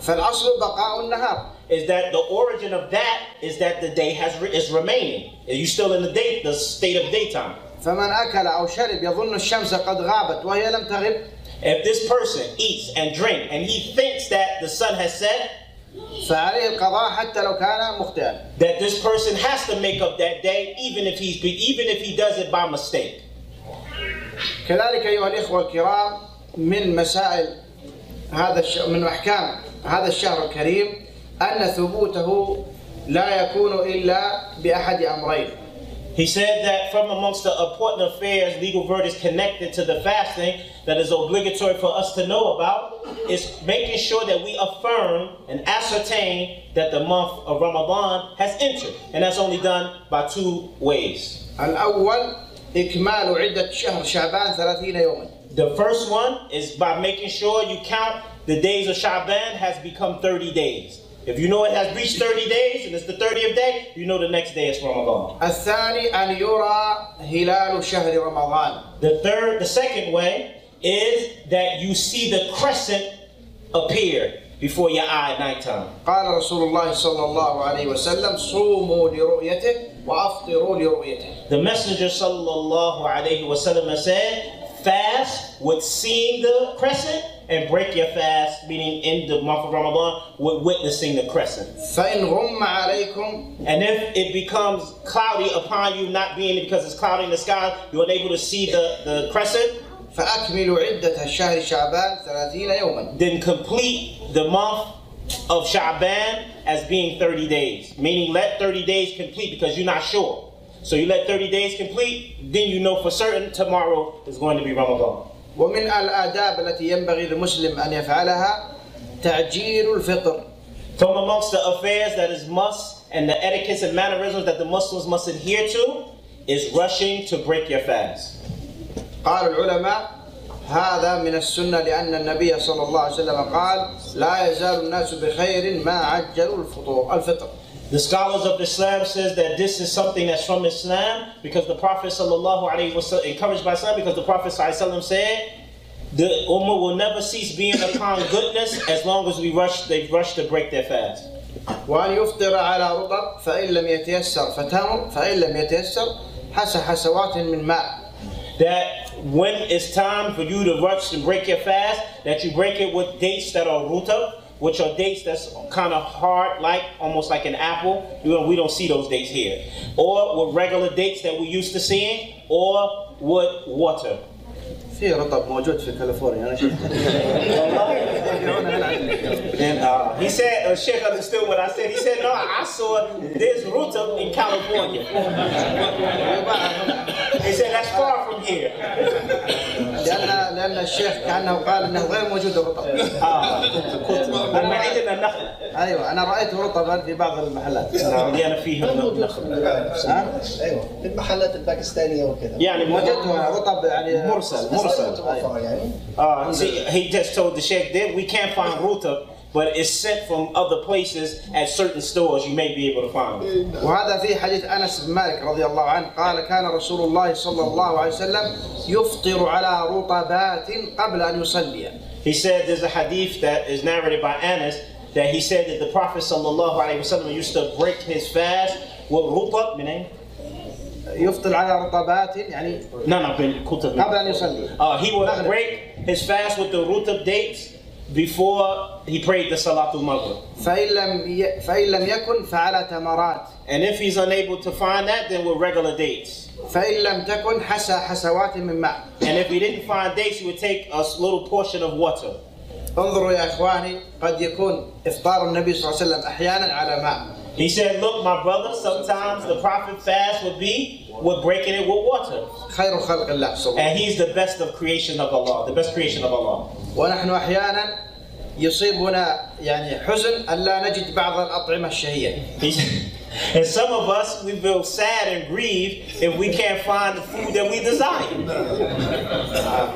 فالأصل بقاء النهار Is that the origin of that is that the day has is remaining. Are you still in the day the state of daytime? فمن أكل أو شرب يظن الشمس قد غابت وهي لم تغب. If this person eats and drink and he thinks that the sun has set, فعليه القضاء حتى لو كان مخطئا. that this person has to make up that day, even if he's even if he does it by mistake. كذلك أيها الإخوة الكرام من مسائل هذا الش... من أحكام هذا الشهر الكريم أن ثبوته لا يكون إلا بأحد أمرين. He said that from amongst the important affairs, legal verdicts connected to the fasting that is obligatory for us to know about is making sure that we affirm and ascertain that the month of Ramadan has entered. And that's only done by two ways. الأول إكمال عدة شهر شعبان ثلاثين يوما The first one is by making sure you count the days of Shaban has become 30 days. If you know it has reached 30 days and it's the 30th day, you know the next day is Ramadan. الثاني أن يرى هلال شهر رمضان The third, the second way is that you see the crescent appear before your eye at nighttime. قال رسول الله صلى الله عليه وسلم صوموا لرؤيته وأفطروا لرؤيته The Messenger sallallahu alaihi wasallam has said, fast with seeing the crescent and break your fast, meaning in the month of Ramadan, with witnessing the crescent. فإن غم عليكم And if it becomes cloudy upon you, not being because it's cloudy in the sky, you're unable to see the, the crescent, فأكملوا عدة شهر شعبان ثلاثين يوما then complete the month of Sha'ban as being 30 days. Meaning let 30 days complete because you're not sure. So you let 30 days complete, then you know for certain tomorrow is going to be Ramadan. ومن الآداب التي ينبغي للمسلم أن يفعلها تعجيل الفطر From amongst the affairs that is must and the etiquettes and mannerisms that the Muslims must adhere to is rushing to break your fast. قال العلماء هذا من السنة لأن النبي صلى الله عليه وسلم قال لا يزال الناس بخير ما عجلوا الفطور الفطر The scholars of Islam says that this is something that's from Islam because the Prophet sallallahu alaihi wasallam encouraged by Islam because the Prophet sallallahu alaihi wasallam said the Ummah will never cease being upon goodness as long as we rush they rush to break their fast. وأن يفطر على رطب فإن لم يتيسر فتمر فإن لم يتيسر حس حسوات من ماء That when it's time for you to rush and break your fast, that you break it with dates that are ruta, which are dates that's kind of hard, like almost like an apple. You know, we don't see those dates here. Or with regular dates that we're used to seeing, or with water. في رطب موجود في كاليفورنيا أنا شفته And uh, he said, uh, Sheikh understood what I said. He said, no, I saw this ruta in California. He said, that's far from here. لأن لأن الشيخ كأنه قال أنه غير موجود الرطب آه. لما عندنا النخل أيوة أنا رأيت رطبا في بعض المحلات يعني فيهم نخل ها؟ أيوه في المحلات الباكستانية وكذا يعني وجدت رطب يعني مرسل بس مرسل متوفر يعني Uh, see, he just told the sheikh that we can't find ruta, but it's sent from other places at certain stores. You may be able to find it. وهذا في حديث انس بن مالك رضي الله عنه قال كان رسول الله صلى الله عليه وسلم يفطر على رطبات قبل ان يصلي He said there's a hadith that is narrated by Anas that he said that the Prophet sallallahu alaihi wasallam used to break his fast with rutab, meaning يفطر على رطبات يعني no, no, bin kutab. قبل ان يصلي Uh, he would break his fast with the rutab dates before he prayed the Salatul Maghrib. فان لم ي... فان لم يكن فعلى تمرات And if he's unable to find that, then with regular dates. فان لم تكن حسى حسوات من ماء And if he didn't find dates, he would take a little portion of water. انظروا يا اخواني قد يكون افطار النبي صلى الله عليه وسلم احيانا على ماء He said, Look, my brother, sometimes the prophet fast would be with breaking it with water. خير خلق الله صلى الله عليه And he's the best of creation of Allah, the best creation of Allah. وسلم ونحن احيانا يصيبنا يعني حزن ان لا نجد بعض الاطعمه الشهيه He- and some of us, we feel sad and grieved if we can't find the food that we desire.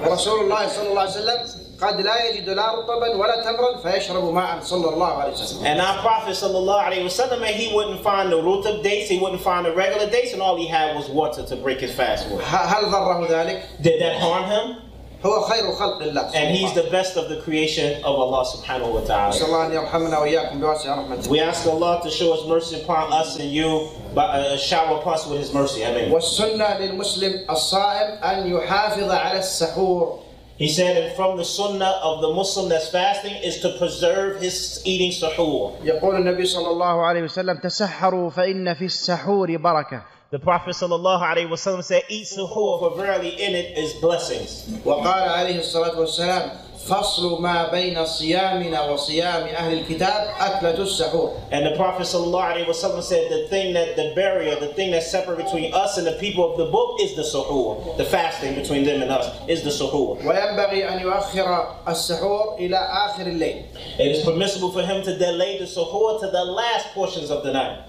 ورسول الله صلى الله عليه وسلم قد لا يجد لا رطبا ولا تمرا فيشرب ماء صلى الله عليه وسلم And our Prophet sallallahu alaihi wasallam, and he wouldn't find the rutab dates, he wouldn't find the regular dates, and all he had was water to break his fast with. ه- هل ضره ذلك؟ Did that harm him? هو خير خلق الله And he's the best of the creation of Allah subhanahu wa ta'ala. نسأل الله أن يرحمنا وإياكم بواسع رحمته We ask Allah to show His mercy upon us and you, by, uh, shower upon us with His mercy. Amen. والسنة للمسلم الصائم أن يحافظ على السحور He said, and from the sunnah of the Muslim that's fasting is to preserve his eating suhoor. يقول النبي صلى الله عليه وسلم تسحروا فإن في السحور بركة The Prophet sallallahu alaihi wasallam said, "Eat suhoor, for verily in it is blessings." وقال عليه الصلاة والسلام فصل ما بين صيامنا وصيام أهل الكتاب أكلة السحور And the Prophet sallallahu alaihi wasallam said, "The thing that the barrier, the thing that's separate between us and the people of the book is the suhoor. The fasting between them and us is the suhoor. وينبغي أن يؤخر السحور إلى آخر الليل It is permissible for him to delay the suhoor to the last portions of the night.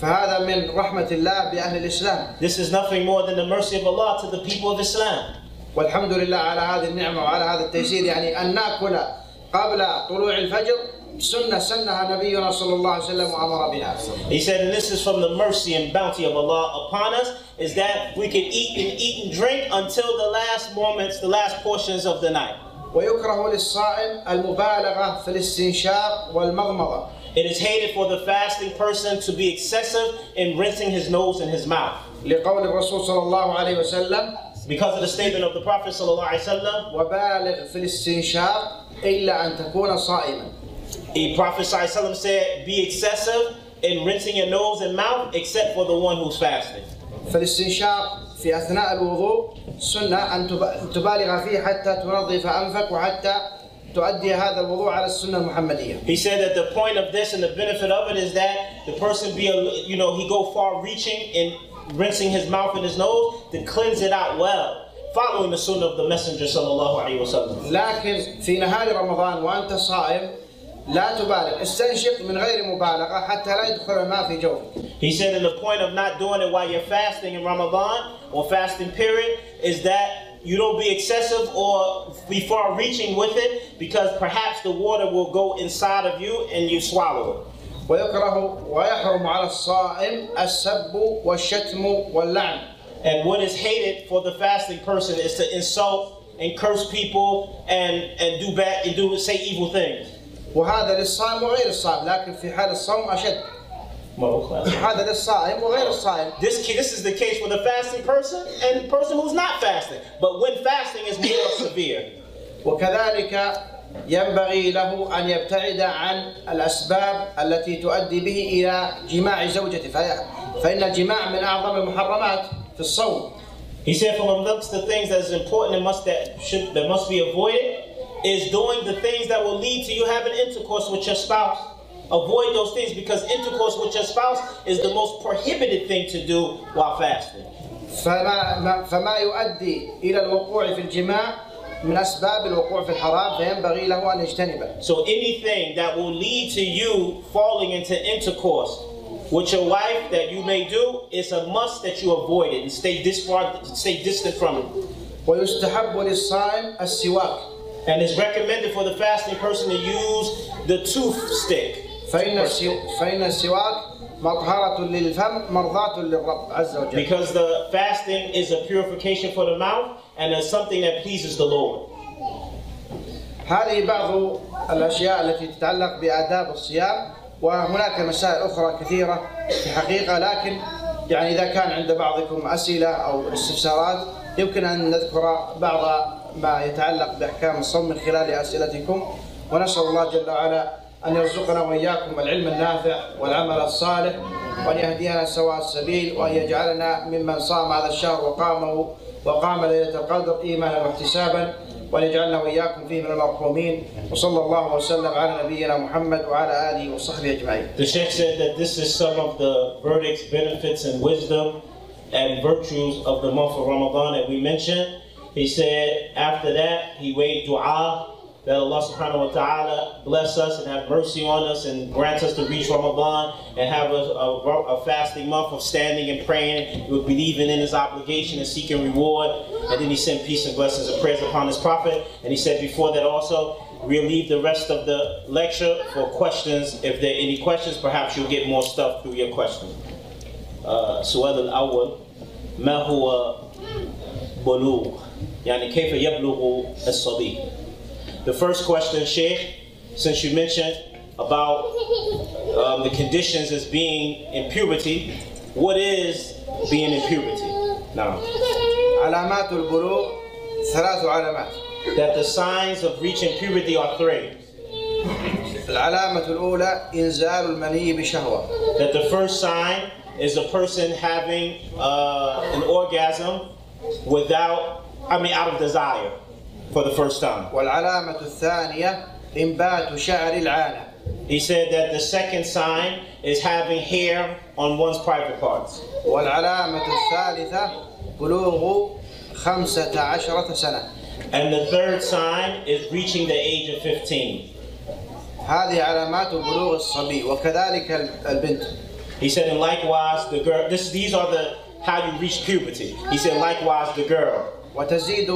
فهذا من رحمة الله بأهل الإسلام This is nothing more than the mercy of Allah to the people of Islam." والحمد لله على هذه النعمة وعلى هذا التيسير يعني أن نأكل قبل طلوع الفجر سنة سنها نبينا صلى الله عليه وسلم وأمر بها He said, and this is from the mercy and bounty of Allah upon us, is that we can eat and eat and drink until the last moments, the last portions of the night. ويكره للصائم المبالغة في الاستنشاق والمضمضة It is hated for the fasting person to be excessive in rinsing his nose and his mouth. لقول الرسول صلى الله عليه وسلم Because of the statement of the Prophet sallallahu alaihi wasallam, وبالغ في الاستنشاق إلا أن تكون صائما the Prophet sallallahu alaihi wasallam said, be excessive in rinsing your nose and mouth except for the one who's fasting. فالاستنشاق في أثناء الوضوء سنة أن تب- تبالغ فيه حتى تنظف أنفك وحتى تؤدي هذا الوضوء على السنة المحمدية He said that the point of this and the benefit of it is that the person be, a, you know, he go far reaching in rinsing his mouth and his nose to cleanse it out well, following the sunnah of the Messenger sallallahu alaihi wasallam. لكن في نهار رمضان وأنت صائم لا تبالغ استنشق من غير مبالغة حتى لا يدخل الماء في جوفك He said, and the point of not doing it while you're fasting in Ramadan or fasting period is that you don't be excessive or be far reaching with it because perhaps the water will go inside of you and you swallow it. ويكره ويحرم على الصائم السب والشتم واللعن And what is hated for the fasting person is to insult and curse people and, and do bad and do say evil things. وهذا للصائم وغير الصائم لكن في حال الصوم أشد هذا للصائم وغير الصائم This this is the case for the fasting person and the person who's not fasting. But when fasting is more severe. وكذلك ينبغي له أن يبتعد عن الأسباب التي تؤدي به إلى جماع زوجته فهي- فإن الجماع من أعظم المحرمات في الصوم He said, from amongst the things that is important and must that should that must be avoided is doing the things that will lead to you having intercourse with your spouse. Avoid those things because intercourse with your spouse is the most prohibited thing to do while fasting. فما ما- فما يؤدي إلى الوقوع في الجماع من أسباب الوقوع في الحرام فينبغي له أن يجتنبه So anything that will lead to you falling into intercourse with your wife that you may do, it's a must that you avoid it and stay this far, stay distant from it. ويستحب للصائم السواك And it's recommended for the fasting person to use the tooth stick. فإن فإن السواك مطهرة للفم مرضاة للرب عز وجل. Because the fasting is a purification for the mouth and it's something that pleases the Lord. هذه بعض الأشياء التي تتعلق بآداب الصيام وهناك مسائل أخرى كثيرة في حقيقة لكن يعني إذا كان عند بعضكم أسئلة أو استفسارات يمكن أن نذكر بعض ما يتعلق بأحكام الصوم من خلال أسئلتكم. ونسأل الله جل وعلا أن يرزقنا وإياكم العلم النافع والعمل الصالح وأن يهدينا سواء السبيل وأن يجعلنا ممن صام هذا الشهر وقامه وقام ليلة القدر إيمانا واحتسابا وأن يجعلنا وإياكم فيه من المرحومين وصلى الله وسلم على نبينا محمد وعلى آله وصحبه أجمعين The Sheikh said that this is some of the verdicts, benefits, and wisdom and virtues of the month of Ramadan that we mentioned. He said after that, he made dua that Allah subhanahu wa ta'ala bless us and have mercy on us and grant us to reach Ramadan and have a, a, a fasting month of standing and praying, with believing in his obligation and seeking reward. And then he sent peace and blessings and prayers upon his prophet. And he said before that also, We'll leave the rest of the lecture for questions. If there are any questions, perhaps you'll get more stuff through your questions. Uh, السؤال الأول ما هو بلوغ؟ يعني كيف يبلغ الصبي؟ The first question, Sheikh, since you mentioned about um, the conditions as being in puberty, what is being in puberty? Now, علامات البلوغ ثلاث علامات that the signs of reaching puberty are three. العلامة الأولى إنزال المني بشهوة That the first sign is a person having uh, an orgasm without, I mean, out of desire for the first time. والعلامة الثانية إنبات شعر العانة He said that the second sign is having hair on one's private parts. والعلامة الثالثة بلوغ خمسة عشرة سنة And the third sign is reaching the age of 15. هذه علامات بلوغ الصبي وكذلك البنت He said, and likewise the girl, this, these are the, how you reach puberty. He said, likewise the girl. وتزيد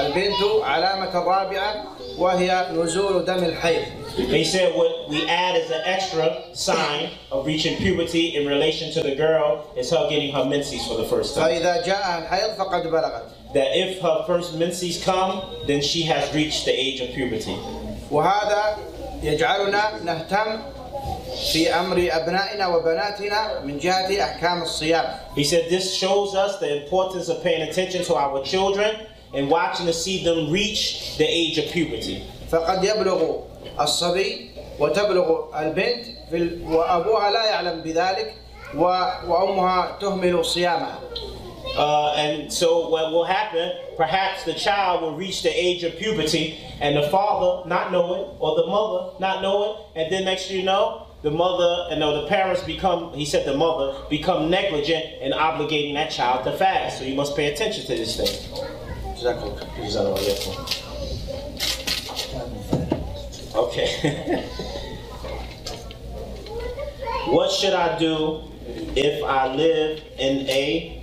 البنت علامة رابعة وهي نزول دم الحيض He said what we add as an extra sign of reaching puberty in relation to the girl is her getting her menses for the first time. فإذا جاءها الحيض فقد بلغت That if her first menses come, then she has reached the age of puberty. وهذا يجعلنا نهتم في أمر أبنائنا وبناتنا من جهة أحكام الصيام He said this shows us the importance of paying attention to our children and watching to see them reach the age of puberty. فقد يبلغ الصبي وتبلغ البنت في ال... وأبوها لا يعلم بذلك و... وأمها تهمل صيامها Uh, and so what will happen, perhaps the child will reach the age of puberty and the father not know it or the mother not know it. And then next thing you know, the mother and no the parents become he said the mother become negligent in obligating that child to fast. So you must pay attention to this thing. Okay. What should i do if i live in a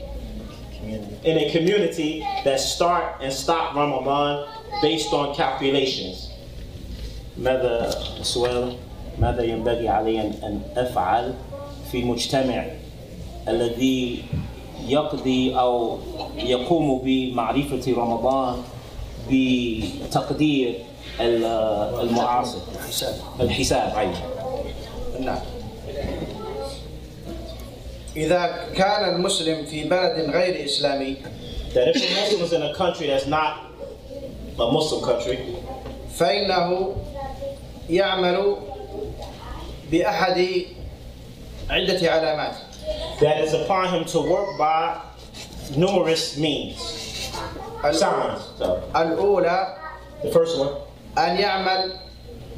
in a community that start and stop ramadan based on calculations? Mother Suella. ماذا ينبغي علي أن- أفعل في مجتمع الذي يقضي أو يقوم بمعرفة رمضان بتقدير ال- المعاصر؟ حساب الحساب أيضا نعم. إذا كان المسلم في بلد غير إسلامي that if a Muslim is in a country that's not a Muslim country, فإنه يعمل بأحد عدة علامات that is upon him to work by numerous means. Signs. الأولى the first one أن يعمل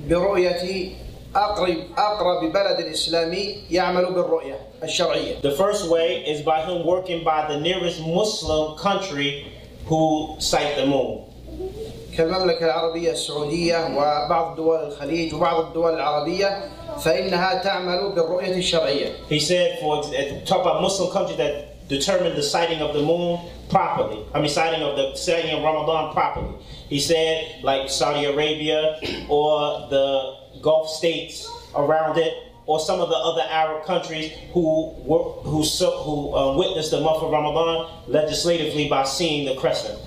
برؤية أقرب أقرب بلد إسلامي يعمل بالرؤية الشرعية The first way is by him working by the nearest Muslim country who sight the moon. كالمملكة العربية السعودية وبعض دول الخليج وبعض الدول العربية فإنها تعمل بالرؤية الشرعية He said, for talk about Muslim countries that determine the sighting of the moon properly. I mean, sighting of the sighting of Ramadan properly. He said, like Saudi Arabia or the Gulf states around it, or some of the other Arab countries who were, who so- who uh, witnessed the month of Ramadan legislatively by seeing the crescent.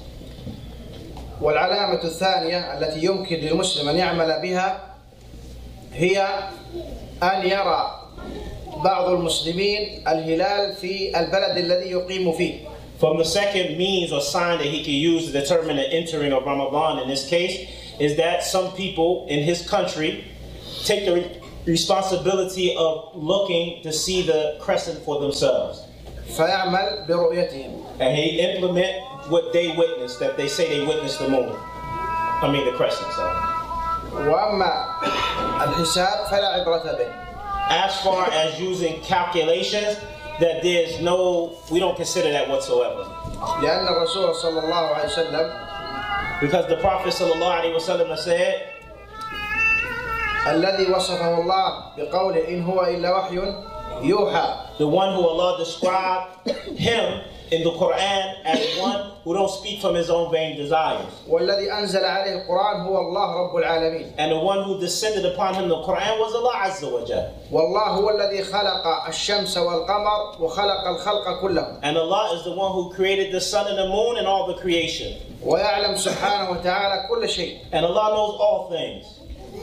والعلامة الثانية التي يمكن للمسلم أن يعمل بها هي أن يرى بعض المسلمين الهلال في البلد الذي يقيم فيه From the second means or sign that he can use to determine the entering of Ramadan in this case is that some people in his country take the re- responsibility of looking to see the crescent for themselves. فيعمل برؤيتهم And he implement what they witnessed, that they say they witnessed the moon. I mean the crescent, sorry. وأما الحساب فلا عبرة به As far as using calculations, that there's no, we don't consider that whatsoever. لأن الرسول صلى الله عليه وسلم Because the Prophet sallallahu alaihi wasallam said, الذي وصفه الله بقوله إن هو إلا وحي يوحى the one who Allah described him in the Quran as one who don't speak from his own vain desires. والذي أنزل عليه القرآن هو الله رب العالمين And the one who descended upon him the Quran was Allah Azza wa Jal. والله هو الذي خلق الشمس والقمر وخلق الخلق كلهم And Allah is the one who created the sun and the moon and all the creation. ويعلم سبحانه وتعالى كل شيء And Allah knows all things.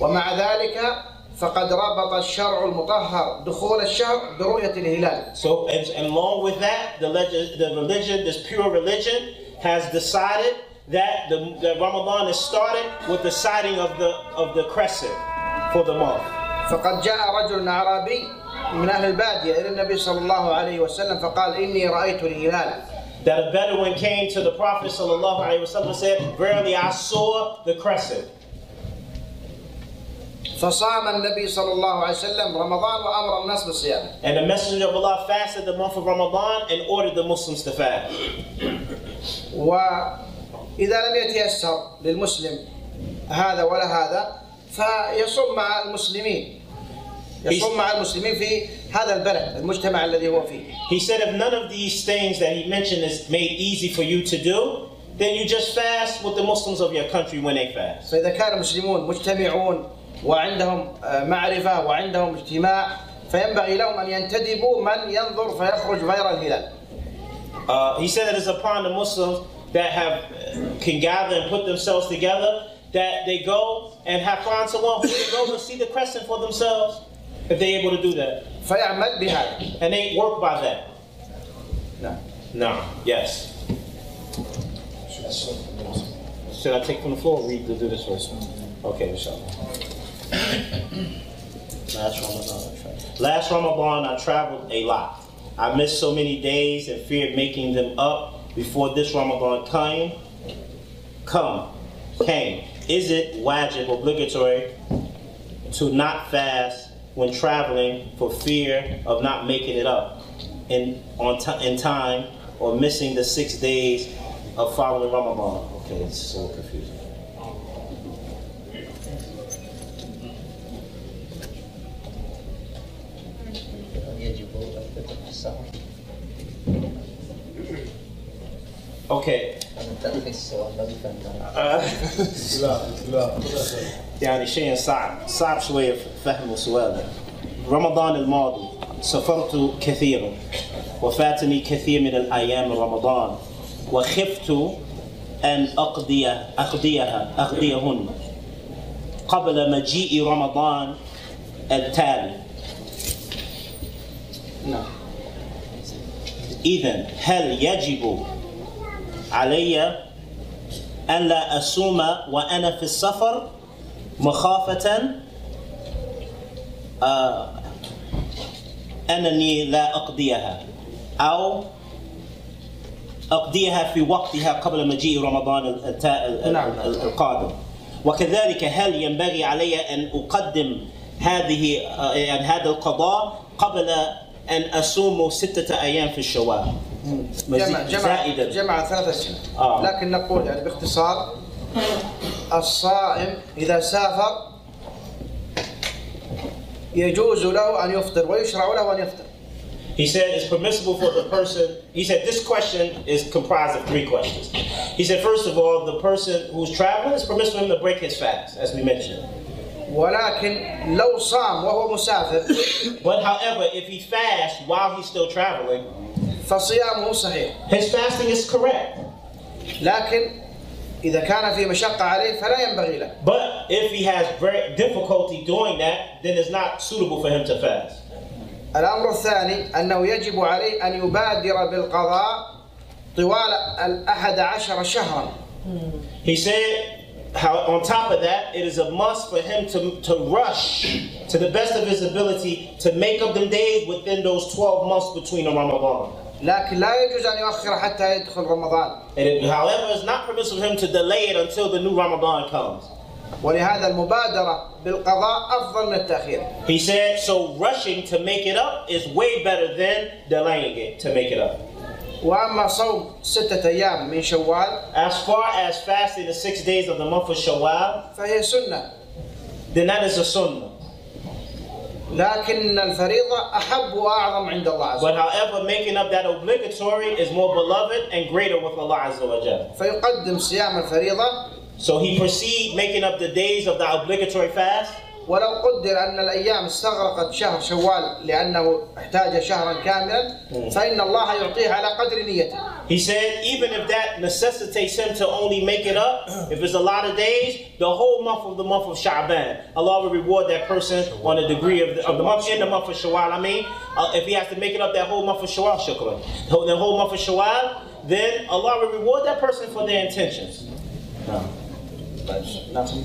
ومع ذلك فقد ربط الشرع المطهر دخول الشهر برؤية الهلال So, and, and along with that, the, leg- the religion, this pure religion, has decided that the that Ramadan is started with the sighting of the of the crescent for the month. فقد جاء رجل أعرابي من أهل البادية إلى النبي صلى الله عليه وسلم فقال إني رأيت الهلال That a Bedouin came to the Prophet sallallahu alaihi wasallam and said, Verily I saw the crescent. فصام النبي صلى الله عليه وسلم رمضان وأمر الناس بالصيام And the Messenger of Allah fasted the month of Ramadan and ordered the Muslims to fast. وإذا لم يتيسر للمسلم هذا ولا هذا فيصوم مع المسلمين يصوم مع المسلمين في هذا البلد المجتمع الذي هو فيه He said, if none of these things that he mentioned is made easy for you to do, then you just fast with the Muslims of your country when they fast. فإذا كان المسلمون مجتمعون وعندهم آه، معرفة وعندهم اجتماع فينبغي لهم أن ينتدبوا من ينظر فيخرج غير الهلال Uh, he said it is upon the Muslims that have can gather and put themselves together that they go and have find someone who can go and see the crescent for themselves if they're able to do that. فيعمل بهذا And they work by that. نعم No. Yes. Should I take from the floor or read to do this first? Okay, inshallah. Last Ramadan, I traveled. Last Ramadan, I traveled a lot. I missed so many days and feared making them up before this Ramadan came. Come, came. Is it wajib, obligatory, to not fast when traveling for fear of not making it up in on in time or missing the six days of following Ramadan? Okay, it's so confusing. أوكي لا لا يعني شيء صعب. صعب شوية فهم سؤالك رمضان الماضي سافرت كثيرا. وفاتني كثير من الأيام رمضان. وخفت أن اقضي اقضيها أقضيهن. قبل مجيء رمضان التالي. نعم. اذا هل يجب علي أن لا أصوم وأنا في السفر مخافة آه، أنني لا أقضيها أو أقضيها في وقتها قبل مجيء رمضان نعم. ال- القادم وكذلك هل ينبغي علي أن أقدم هذه آه، يعني هذا القضاء قبل أن أصوم ستة أيام في الشوال جمع جمع زائدا جمع ثلاث أسئلة آه. لكن نقول يعني باختصار الصائم إذا سافر يجوز له أن يفطر ويشرع له أن يفطر He said it's permissible for the person. He said this question is comprised of three questions. He said, first of all, the person who's traveling, it's permissible for him to break his fast, as we mentioned. ولكن لو صام وهو مسافر But however, if he fasts while he's still traveling, فصيامه صحيح his fasting is correct. لكن إذا كان في مشقة عليه فلا ينبغي له But if he has very difficulty doing that, then it's not suitable for him to fast. الأمر الثاني أنه يجب عليه أن يبادر بالقضاء طوال الأحد عشر شهرا He said, how, on top of that, it is a must for him to, to rush to the best of his ability to make up them days within those 12 months between the Ramadan. لكن لا يجوز أن يؤخر حتى يدخل رمضان And it, however, it's not permissible for him to delay it until the new Ramadan comes. ولهذا المبادرة بالقضاء أفضل من التأخير He said, so rushing to make it up is way better than delaying it to make it up. وأما صوم ستة أيام من شوال As far as fasting the six days of the month of Shawwal, فهي سنة then that is a sunnah. لكن الفريضة أحب وأعظم عند الله عز But وجل however, making up that obligatory is more beloved and greater with Allah Azza wa Jal. فيقدم صيام الفريضة So he proceed making up the days of the obligatory fast. ولو قدر أن الأيام استغرقت شهر شوال لأنه احتاج شهرا كاملا فإن الله يعطيه على قدر نيته He said, even if that necessitates him to only make it up, if it's a lot of days, the whole month of the month of Sha'ban, Allah will reward that person on a degree of the, of the month, in the month of Shawwal. I mean, uh, if he has to make it up that whole month of Shawwal, shukran, the whole month of Shawwal, then Allah will reward that person for their intentions. طيب ناخذ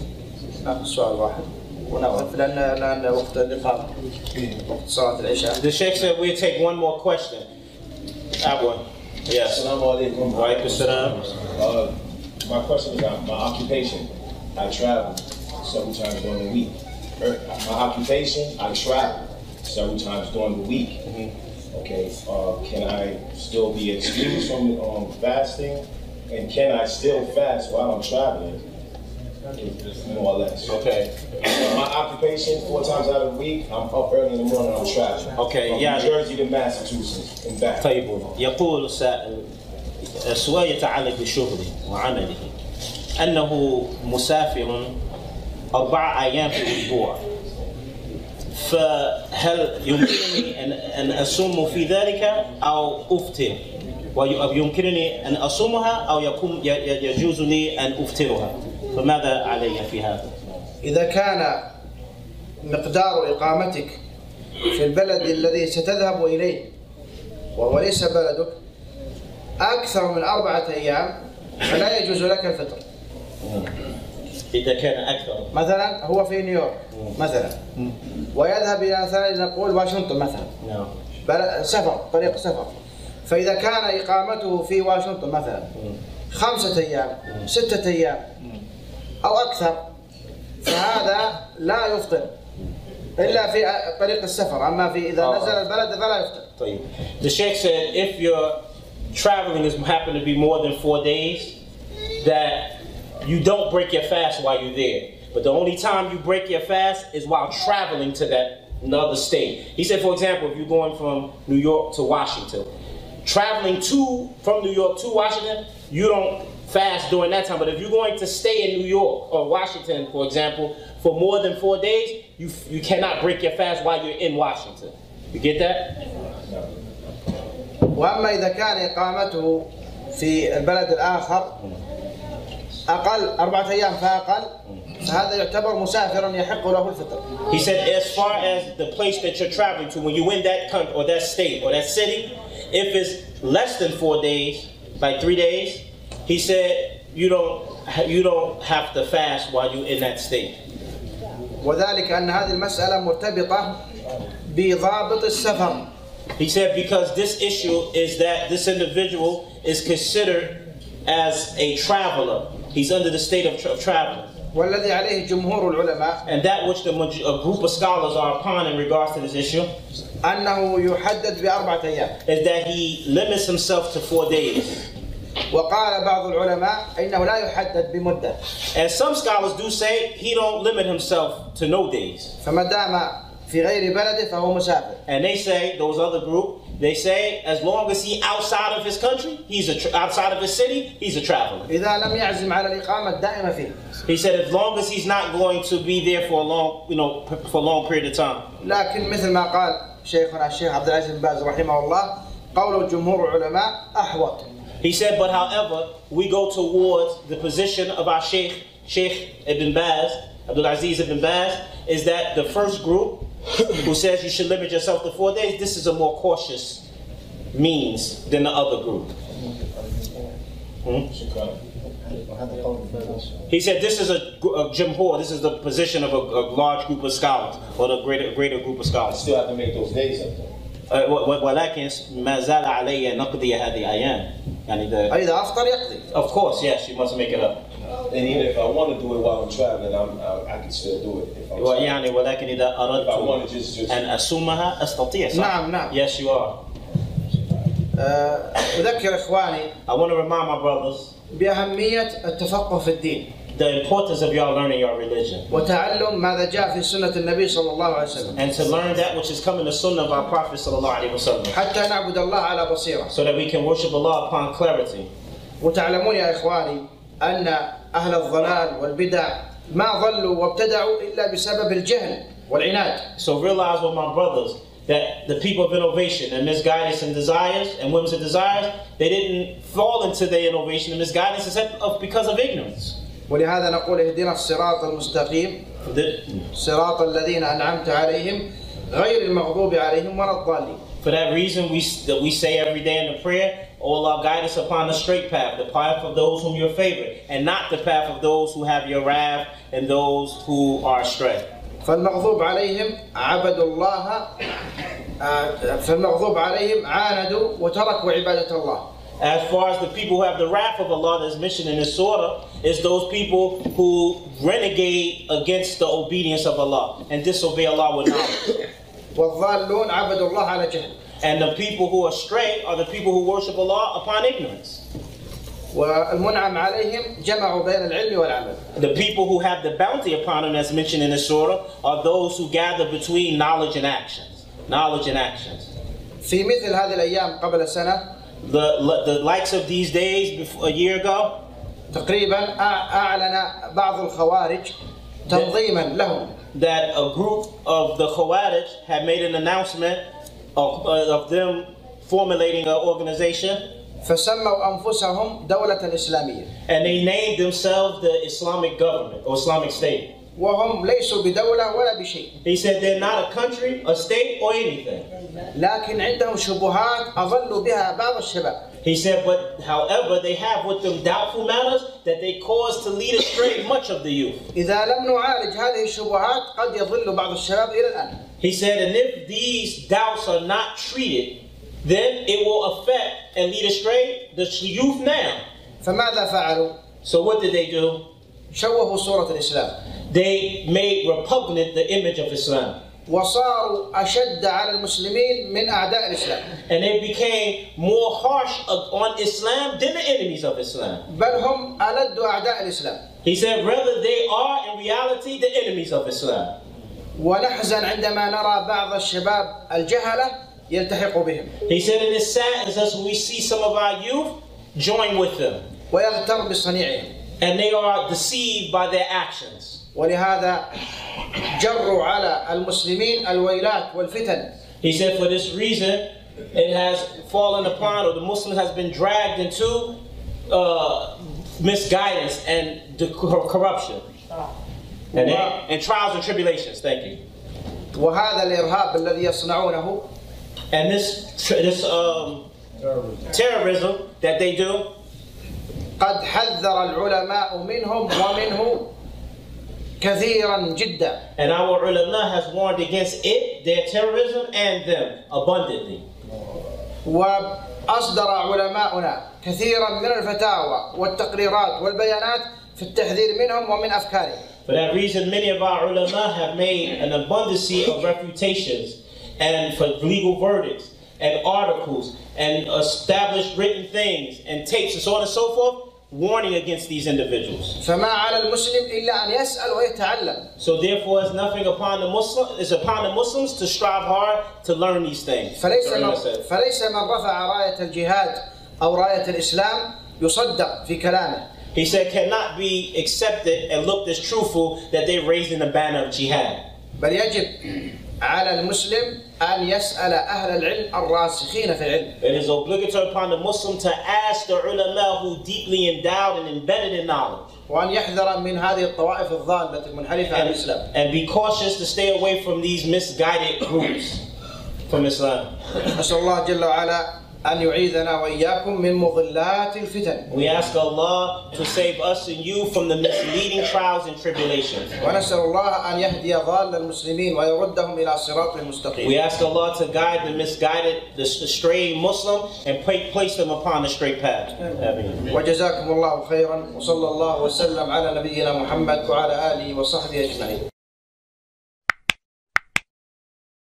ناخذ سؤال واحد ونقف لأن الآن وقت الإقامة وقت صلاة العشاء The Sheikh said we'll take one more question. Abu. Yes. Assalamu alaikum. Wa alaikum salam. Uh, my question is about my occupation. I travel several times during the week. Er, My occupation, I travel several times during the week. Okay, uh, can I still be excused from um, fasting? And can I still fast while I'm traveling? More or less. Okay. My occupation, four times out of the week, I'm up early in the morning, I'm traveling. Okay, From yeah. New Jersey to Massachusetts and back. طيب يقول السائل السؤال يتعلق بشغله وعمله أنه مسافر أربع أيام في الأسبوع فهل يمكنني أن أن أصوم في ذلك أو أفطر؟ ويمكنني أن أصومها أو يكون يجوز لي أن أفطرها فماذا علي في هذا؟ إذا كان مقدار إقامتك في البلد الذي ستذهب إليه وهو ليس بلدك أكثر من أربعة أيام فلا يجوز لك الفطر. إذا كان أكثر. مثلا هو في نيويورك مثلا. ويذهب إلى مثلا نقول واشنطن مثلا. نعم. سفر طريق سفر. فإذا كان إقامته في واشنطن مثلا خمسة أيام ستة أيام أو أكثر فهذا لا يفطر إلا في طريق السفر أما في إذا آه. نزل البلد فلا يفطر طيب. The Sheikh said if your traveling is happen to be more than four days, that you don't break your fast while you're there. But the only time you break your fast is while traveling to that another state. He said, for example, if you're going from New York to Washington, traveling to from New York to Washington, you don't fast during that time. But if you're going to stay in New York or Washington, for example, for more than four days, you you cannot break your fast while you're in Washington. You get that? وأما إذا كان إقامته في البلد الآخر أقل أربعة أيام فأقل فهذا يعتبر مسافرا يحق له الفطر He said, as far as the place that you're traveling to, when you in that country or that state or that city, if it's less than four days, like three days, he said you don't you don't have to fast while you're in that state. وذلك أن هذه المسألة مرتبطة بضابط السفر He said because this issue is that this individual is considered as a traveler. He's under the state of, tra- of traveling. والذي عليه جمهور العلماء And that which the maj- a group of scholars are upon in regards to this issue أنه يحدد بأربعة أيام is that he limits himself to four days. وقال بعض العلماء إنه لا يحدد بمدة And some scholars do say he don't limit himself to no days. فما دام في غير بلده فهو مسافر And they say, those other group, they say as long as he outside of his country, he's a tra- outside of his city, he's a traveler. إذا لم يعزم على الإقامة الدائمة فيه He said as long as he's not going to be there for a long, you know, p- for a long period of time. لكن مثل ما قال شيخنا الشيخ عبد العزيز بن باز رحمه الله قول جمهور العلماء أحوط he said, but however, we go towards the position of our Sheikh, Sheikh Ibn Baz, Abdul Aziz Ibn Baz, is that the first group who says you should limit yourself to four days, this is a more cautious means than the other group. Hmm? He said this is a, a jumhur, this is the position of a, a, large group of scholars, or the greater, greater group of scholars. You still have to make those days up. Uh, ولكن ما زال علي نقضي هذه الأيام. يعني the, فإذا أفطر يقضي of course, yes, you must make it up. And even if I want to do it while I'm traveling, I'm, I, I can still do it. If I'm traveling. يعني ولكن إذا If I want أردت to just, just أن أصومها أستطيع صح؟ نعم، نعم. Yes, you are. آه، أذكر إخواني I want to remind my brothers بأهمية التفقه في الدين the importance of y'all learning your religion وتعلم ماذا جاء في سنة النبي صلى الله عليه وسلم and to learn that which is coming the sunnah of our Prophet sallallahu alaihi wasallam, حتى نعبد الله على بصيرة so that we can worship Allah upon clarity. وتعلمون يا إخواني أن أهل الضلال والبدع ما ضلوا وابتدعوا إلا بسبب الجهل والعناد So realize with my brothers that the people of innovation and misguidance and desires and women's and desires, they didn't fall into their innovation and misguidance except of, because of ignorance. ولهذا نقول اهدنا الصراط المستقيم The- صراط الذين أنعمت عليهم غير المغضوب عليهم ولا الضالين For that reason, we that we say every day in the prayer, "O Allah, guide us upon the straight path, the path of those whom you favor, and not the path of those who have your wrath and those who are astray." فالمغضوب عليهم عبدوا الله آه، فالمغضوب عليهم عاندوا وتركوا عبادة الله As far as the people who have the wrath of Allah that's mentioned in this surah, is those people who renegade against the obedience of Allah and disobey Allah with knowledge. والضالون عبدوا الله على جهل And the people who are stray are the people who worship Allah upon ignorance. والمنعم عليهم جمعوا بين العلم والعمل The people who have the bounty upon them, as mentioned in the surah, are those who gather between knowledge and actions. Knowledge and actions. في مثل هذه الأيام قبل سنة The, the likes of these days, before, a year ago, تقريبا أع- أعلن بعض الخوارج تنظيما لهم that a group of the Khawarij had made an announcement of, uh, of them formulating an organization, فسموا أنفسهم دولة إسلامية and they named themselves the Islamic government or Islamic State. وهم ليسوا بدولة ولا بشيء He said they're not a country, a state, or anything. لكن عندهم شبهات أضلوا بها بعض الشباب He said, but however, they have with them doubtful matters that they cause to lead astray much of the youth. إذا لم نعالج هذه الشبهات قد يضل بعض الشباب إلى الآن He said, and if these doubts are not treated, then it will affect and lead astray the youth now. فماذا فعلوا؟ So what did they do? شوهوا صورة الإسلام They made repugnant the image of Islam. وصاروا أشد على المسلمين من أعداء الإسلام And they became more harsh on Islam than the enemies of Islam. بل هم ألد أعداء الإسلام He said, rather they are in reality the enemies of Islam. ونحزن عندما نرى بعض الشباب الجهلة يلتحق بهم He said, and it saddens us when we see some of our youth join with them. ويغتر بصنيعهم And they are deceived by their actions. ولهذا جروا على المسلمين الويلات والفتن He said, for this reason, it has fallen upon, or the Muslim has been dragged into uh, misguidance and the cor- corruption. And, and trials and tribulations, thank you. وهذا الإرهاب الذي يصنعونه And this, this um, terrorism that they do, قد حذر العلماء منهم ومنه كثيرا جدا and our ulama has warned against it, their terrorism, and them abundantly. وأصدر علماؤنا كثيرا من الفتاوى والتقريرات والبيانات في التحذير منهم ومن أفكارهم For that reason, many of our ulama have made an abundance of refutations and for legal verdicts and articles and established written things and tapes and so on and so forth, warning against these individuals. فما على المسلم إلا أن يسأل ويتعلم So therefore, it's nothing upon the Muslim. It's upon the Muslims to strive hard to learn these things. فليس Sorry, من, that's it. فليس من رفع راية الجهاد أو راية الإسلام يصدق في كلامه He said, cannot be accepted and looked as truthful that they're raising the banner of jihad. بل يجب على المسلم أن يسأل أهل العلم الراسخين في العلم It is obligatory upon the Muslim to ask the ulama who deeply endowed and embedded in knowledge. وأن يحذر من هذه الطوائف الضالة المنحرفة عن الإسلام and be cautious to stay away from these misguided groups from Islam. نسأل الله جل وعلا أن يعيذنا وإياكم من مضلات الفتن We ask Allah to save us and you from the misleading trials and tribulations. ونسأل الله أن يهدي ضال المسلمين ويردهم إلى صراط المستقيم We ask Allah to guide the misguided, the straying Muslim, and pla- place them upon the straight path. Ameen. وجزاكم الله خيرا وصلى الله وسلم على نبينا محمد وعلى آله وصحبه أجمعين